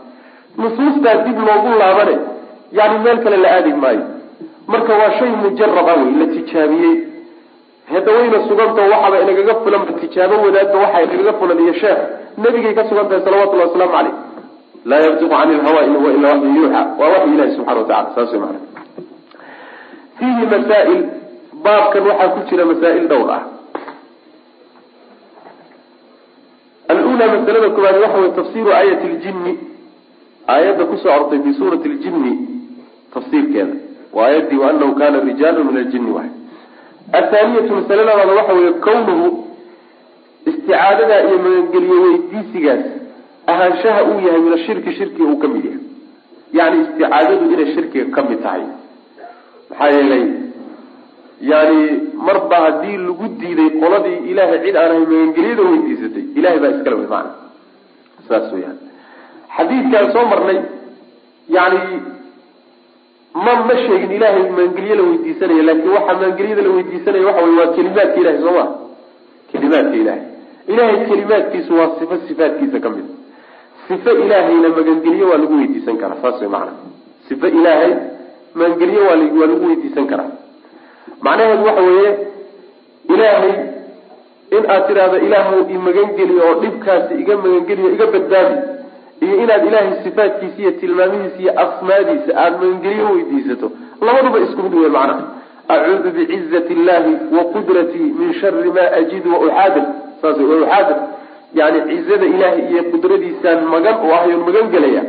nusuustaa dib loogu laabane yani meel kale la aadi maayo. Marka waa shay mujarab ah wey la tijaabiyey. Hadda wayna suganta waxaaba inagaga fulan tijaabo wadaadba waxaa inagaga fulan iyo sheekh. Nabigay ka sugan tahay salawatullahi wasalaamu caleyh laa yantiqu cani lhawa in huwa ilaa waxyu yuuxa. Waa waxyi ilahi subxana watacala saas wey fiihi masaa'il baabkan waxaa ku jira masaa'il dhowr ah. Alula masalada koowaad waxa wey tafsiru aayati ljinni aayadda ku soo arortay fi suurati ljinni tafsiirkeeda. Waa aayaddii waanahu kana rijaalu min aljinni waay athaaniyatu masale labaada waxa weeye kownuhu isticaadadaa iyo magangeliye weydiisigaas ahaanshaha uu yahay min ashirki shirkiga uu ka mid yahay. Yani isticaadadu inay shirkiga ka mid tahay. Maxaa yeelay yani marba haddii lagu diiday qoladii ilaahay cid aan ahay magangelyada weydiisatay ilahay baa iskale wey maana saas weyaan xadiidkaan soo marnay yani ma ma sheegin ilaahay magangelye la weydiisanaya laakin waxaa magangelyada la weydiisanaya waxa wey waa kelimaadka ilahay soo ma? Kelimaadka ilahay ilahay kelimaadkiisu waa sifo sifaadkiisa ka mid. Sifo ilaahayna magangelye waa lagu weydiisan karaa saas way macana sifo ilaahay magangelye waa waa lagu weydiisan karaa. Macnaheedu waxa weeye ilaahay in aad tidhaahdo ilaahu i magangeliyo oo dhibkaasi iga magangeliyo iga badbaadi iyo inaad ilaahay sifaadkiisa iyo tilmaamihiisa iyo asmaadiisa aada magangeliyo weydiisato labaduba isku mid wey macnaha. Acuudu bicizati illahi wa qudratii min shari ma ajidu wa uxaadir saas wa uxaadir yani cizada ilaahay iyo qudradiisaan magan u ahayon magan gelaya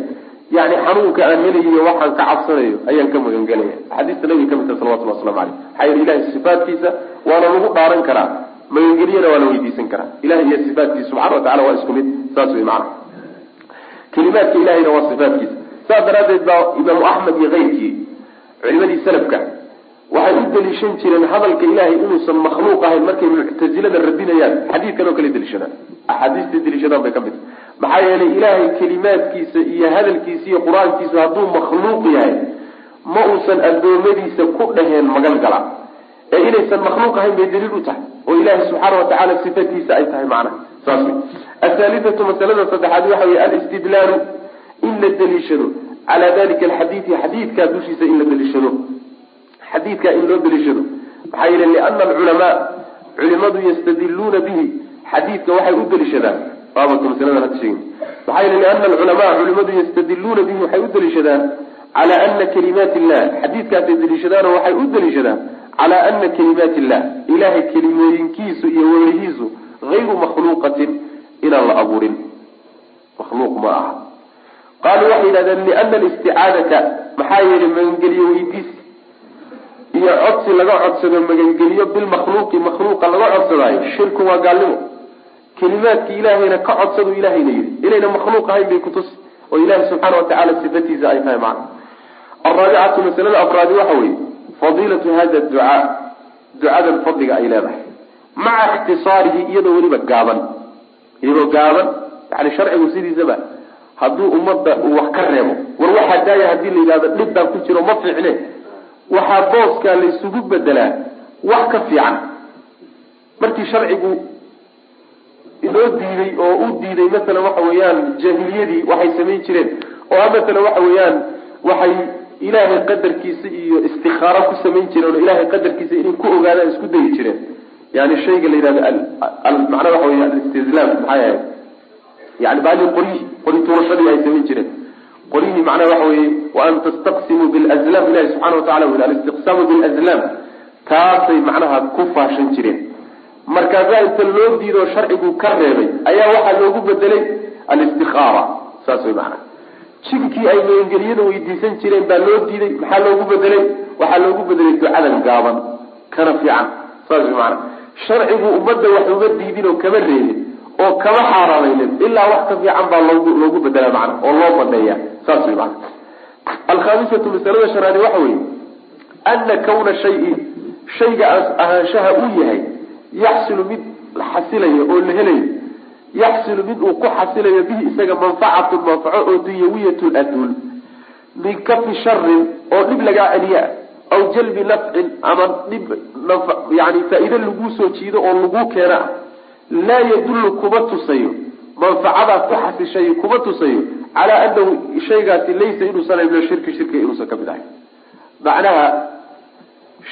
yani xanuunka aan helayiyo waxaan ka cabsanayo ayaan ka magan gelaya axaadiista nabiga ka mid taha salawatullah waslamu aleyh maxaa yeele ilahay sifaadkiisa waana lagu dhaaran karaa magangelyana waa la weydiisan karaa. Ilahay iyo sifaadkiisa subxana wa tacala waa isku mid. Saas wey macana kelimaadka ilahayna waa sifaadkiisa saas daraaddeed baa imaamu axmed iyo keyrkii culimadii salafka waxay u daliishan jireen hadalka ilahay inuusan makhluuq ahayn markay muctasilada radinayaan xadiidkan oo kale daliishadaan axaadiistay daliishadaan bay ka mid maxaa yeelay ilaahay kelimaadkiisa iyo hadalkiisa iyo qur'aankiisu hadduu makhluuq yahay ma uusan adoomadiisa ku dhaheen magan gala. Ee inaysan makhluuq ahayn bay daliil u tahay. Oo ilaahay subxaana watacaala sifatiisa ay tahay macnaha athaalithatu masalada saddexaad waxa wey alistidlaalu in la daliishado. Calaa dalika alxadiidi xadiidkaa dushiisa in la daliishado. Xadiidkaa in loo daliishado. Maxaa yeele liana alculamaa culimadu yastadiluuna bihi. Xadiidka waxay u daliishadaan. Baabaka masalada hadda sheegin. Maxaa yeele liana alculamaa culimadu yastadiluuna bihi waxay u daliishadaan. Calaa ana kalimaat illah xadiidkaasay daliishadaanoo waxay u daliishadaan. Calaa ana kalimaat illah ilahay kelimooyinkiisu iyo welihiisu hayru makhluuqatin inaan la abuurin makhluuq ma aha qaaluu waxay yidhahdeen liana alisticaadata maxaa yeelay magangeliye weydiis iyo codsi laga codsado magangeliyo bilmakhluuqi makhluuqa laga codsadaayo shirku waa gaalnimo kelimaadki ilaahayna ka codsadu ilahayna yidhi inayna makhluuq ahayn bay kutusi oo ilahi subxaana watacaala sifatiisa ay tahay macna alraabicatu masalada afraadi waxa weeye fadiilatu hada ducaa ducadan fadliga ay leedahay maca ikhtisaarihi iyadoo weliba gaaban. Iyadoo gaaban yani sharcigu sidiisaba hadduu ummadda uu wax ka reebo. War waxaa daaya haddii la yidhahdo dhib baan ku jiro ma fiicne. Waxaa booskaa la isugu bedelaa wax ka fiican. Markii sharcigu inoo diiday oo u diiday masalan waxa weeyaan jaahiliyadii waxay samayn jireen oo a masalan waxa weeyaan waxay ilaahay qadarkiisa iyo istikaaro ku samayn jireen oo ilaahay qadarkiisa inay ku ogaadaan isku dayi jireen yani shayga la yidhahdo macnaa waxa wey alistizlaam maxay ahayd yani baali qoryihi qori tuurashadii ay samayn jireen qoryihii macnaha waxa weye waan tastaqsimuu bilazlam ilahi subxana watacala wi alistiqsaamu bilazlam taasay macnaha ku faashan jireen markaasaa inta loo diidoo sharcigu ka reebay ayaa waxaa loogu bedelay alistikaara saas way macnaha jinkii ay magangeliyada weydiisan jireen baa loo diiday maxaa loogu bedelay waxaa loogu bedelay ducadan gaaban kana fiican saas way macnaha sharcigu ummadda wax uga diidin oo kama reebin oo kama xaaraameynin ilaa wax ka fiican baa loogu loogu bedela macna oo loo badheeya saas way macana alkhaamisatu masalada shanaadi waxa weeye ana kawna shayi shayga ahaanshaha uu yahay yaxsilu mid xasilayo oo la helayo yaxsilu mid uu ku xasilayo bihi isaga manfacatun manfaco oo dunyawiyatun adduun min kafi sharin oo dhib lagaa celiya aw jalbi nafcin ama dhib yani faa-iide laguu soo jiido oo laguu keena ah laa yadullu kuma tusayo manfacadaas ku xasishay kuma tusayo calaa anahu shaygaasi laysa inuusan min ashirki shirkiga inuusan ka mid ahay macnaha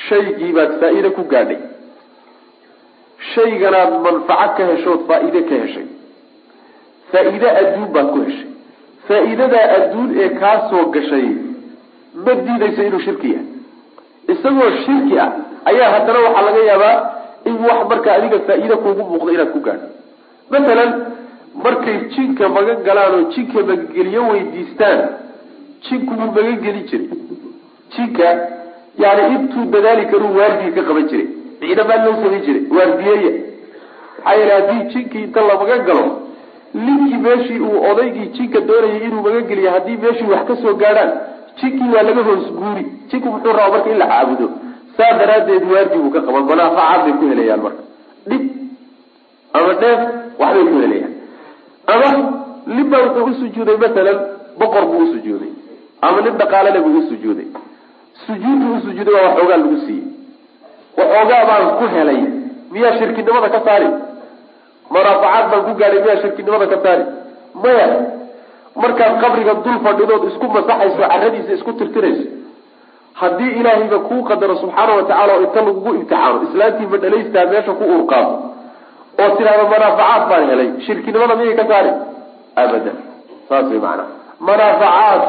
shaygii baad faa-iide ku gaadhay. Shayganaad manfaco ka heshood faa-iide ka heshay. Faa-iide adduun baad ku heshay. Faa-iidadaa adduun ee kaa soo gashay ma diidayso inuu shirki yahay isagoo shirki ah ayaa haddana waxaa laga yaabaa in wax marka adiga faa-iide kuugu muuqdo inaad ku gaadho. Masalan markay jinka magan galaan oo jinka magangeliyo weydiistaan jinku wuu magangeli jiray. Jinka yani intuu dadaali karuu waardiga ka qaban jiray ciidamaa loo samayn jiray waardiyeeya maxaa yeele haddii jinkii inta la magan galo ninkii meeshii uu odaygii jinka doonayay inuu magangeliya haddii meeshii wax ka soo gaadhaan jinkii waa laga hoos guuri. Jinku muxuu rabaa marka in la caabudo. Saa daraaddeed waardi buu ka qaban manaafacaad bay ku helayaan marka. Dhib ama dheef waxbay ku helayaan. Ama ninbaa wuxuu usujuuday masalan boqor buu usujuuday ama nin dhaqaalale buu usujuuday sujuuddu usujuuday waa waxoogaa lagu siiyey. Waxoogaa baan ku helay. Miyaa shirkinimada ka saari? Manaafacaad baan ku gaadhay miyaa shirkinimada ka saari? Maya markaad qabriga dul fadhidood isku masaxayso caradiisa isku tirtirayso haddii ilaahayba kuu qadaro subxaana watacaala oo inta lagugu imtixaano islaantii madhalaystaa meesha ku urqaado oo tidhahdo manaafacaad baan helay shirkinimada miyay ka saari abadan saas way macanaha manaafacaad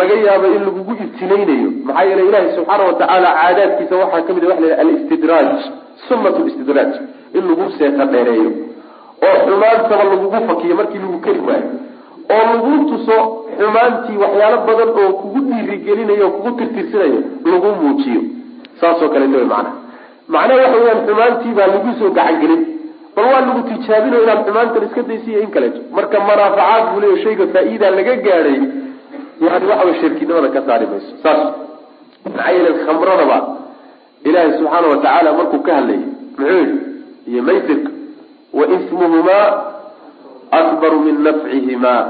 laga yaabo in lagugu ibtilaynayo maxaa yeele ilahi subxaana watacaala caadaadkiisa waxaa ka mid wa la alistidraaj sunnat listidraaj in lagu seeta dheereeyo oo xumaantaba lagugu fakiyo markii lagu keri waayo oo lagu tuso xumaantii waxyaalo badan oo kugu dhiirigelinayo oo kugu tirtirsinayo lagu muujiyo. Saasoo kaleeto wy macnaha. Macnaha waxa weyaan xumaantii baa lagu soo gacangelin. Bal waa lagu tijaabinayo inaad xumaantan iska daysiiyo in kaleeto marka manaafacaad buu leeya shayga faa-iida laga gaadhay yani waxa way shirkinimada ka saari mayso. Saas. Maxaa yeele khamradaba ilaahay subxaana watacaala markuu ka hadlayay muxuu yihi iyo maysirka wa ismuhumaa akbaru min nafcihimaa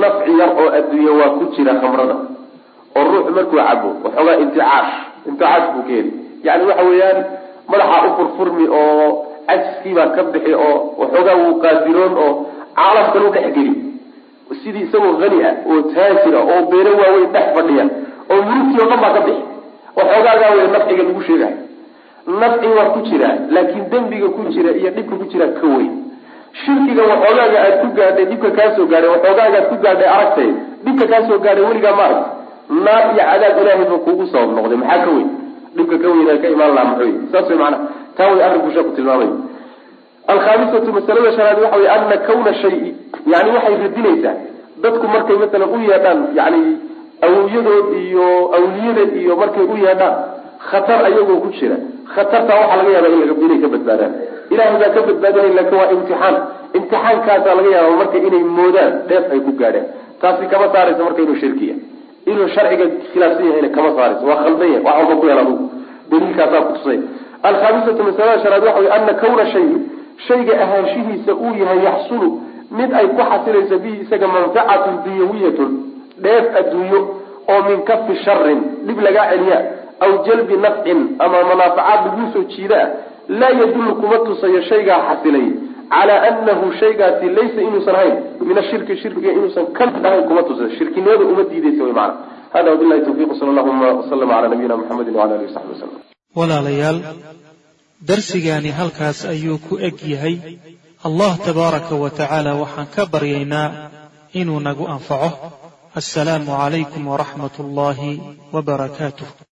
nafci yar oo adduunya waa ku jira khamrada. Oo ruux markuu cabo waxoogaa inticaash inticaash buu ka heli yani waxa weeyaan madaxa u furfurmi oo cajiskiibaa ka bixi oo waxoogaa wuu qaadiroon oo caalamkan u dhexgeli sidii isagoo hani ah oo taajira oo beero waaweyn dhex fadhiya oo murugtii o dhan baa ka bixi. Waxoogaagaa wey nafciga lagu sheegayo nafci waa ku jira laakiin dembiga ku jira iyo dhibka ku jira ka weyn shirkiga waxoogaaga aad ku gaadhay dhibka kaasoo gaadhay waxoogaaga aad ku gaadhay aragtay dhibka kaasoo gaadhay weligaa ma arag naar iyo cadaab ilaahay ba kuugu sabab noqday maxaa ka weyn? Dhibka ka weyn ka imaan laha maxoy saas way maanaa taa way arrinku sheeku tilmaamay. Alkhaamisatu masalada shanaad waxa wey ana kawna shayi yani waxay radinaysaa dadku markay masalan u yeedhaan yani awliyadood iyo awliyada iyo markay u yeedhaan khatar ayagoo ku jira. Khatartaa waxaa laga yaaba inay ka badbaadaan ilahay baa ka badbaadinay laakiin waa imtixaan. Imtixaankaasaa laga yaaba marka inay moodaan dheef ay ku gaadheen taasi kama saaraysa marka inuu shirkiya. Inuu sharciga khilaafsan yahayna kama saaraysa waa khaldan yahay wax walba ku yaal adugu. Daliilkaasaa kutusay alkhaamisatu masalada shanaad waxa wey ana kawna shayi shayga ahaanshihiisa uu yahay yaxsulu mid ay ku xasilayso bihi isaga manfacatun dunyawiyatun dheef adduunyo oo min kafi sharin dhib lagaa celiya aw jalbi nafcin ama manaafacaad laguu soo jiida ah laa yadullu kuma tusayo shaygaa xasilay calaa anahu shaygaasi laysa inuusan ahayn min ashirki shirkiga inuusan ka mid ahayn kuma tusayo shirkinimada uma diideysa wy maana hada wabilahi tawfiq sala allahuma waslama cala nabiyina muxamedi wala alihi wasaxbi wasalam walaalayaal darsigaani halkaas ayuu ku eg yahay. Allah tabaaraka wa tacaala waxaan ka baryaynaa inuu nagu anfaco. Assalaamu calaykum waraxmat ullaahi wabarakaatuh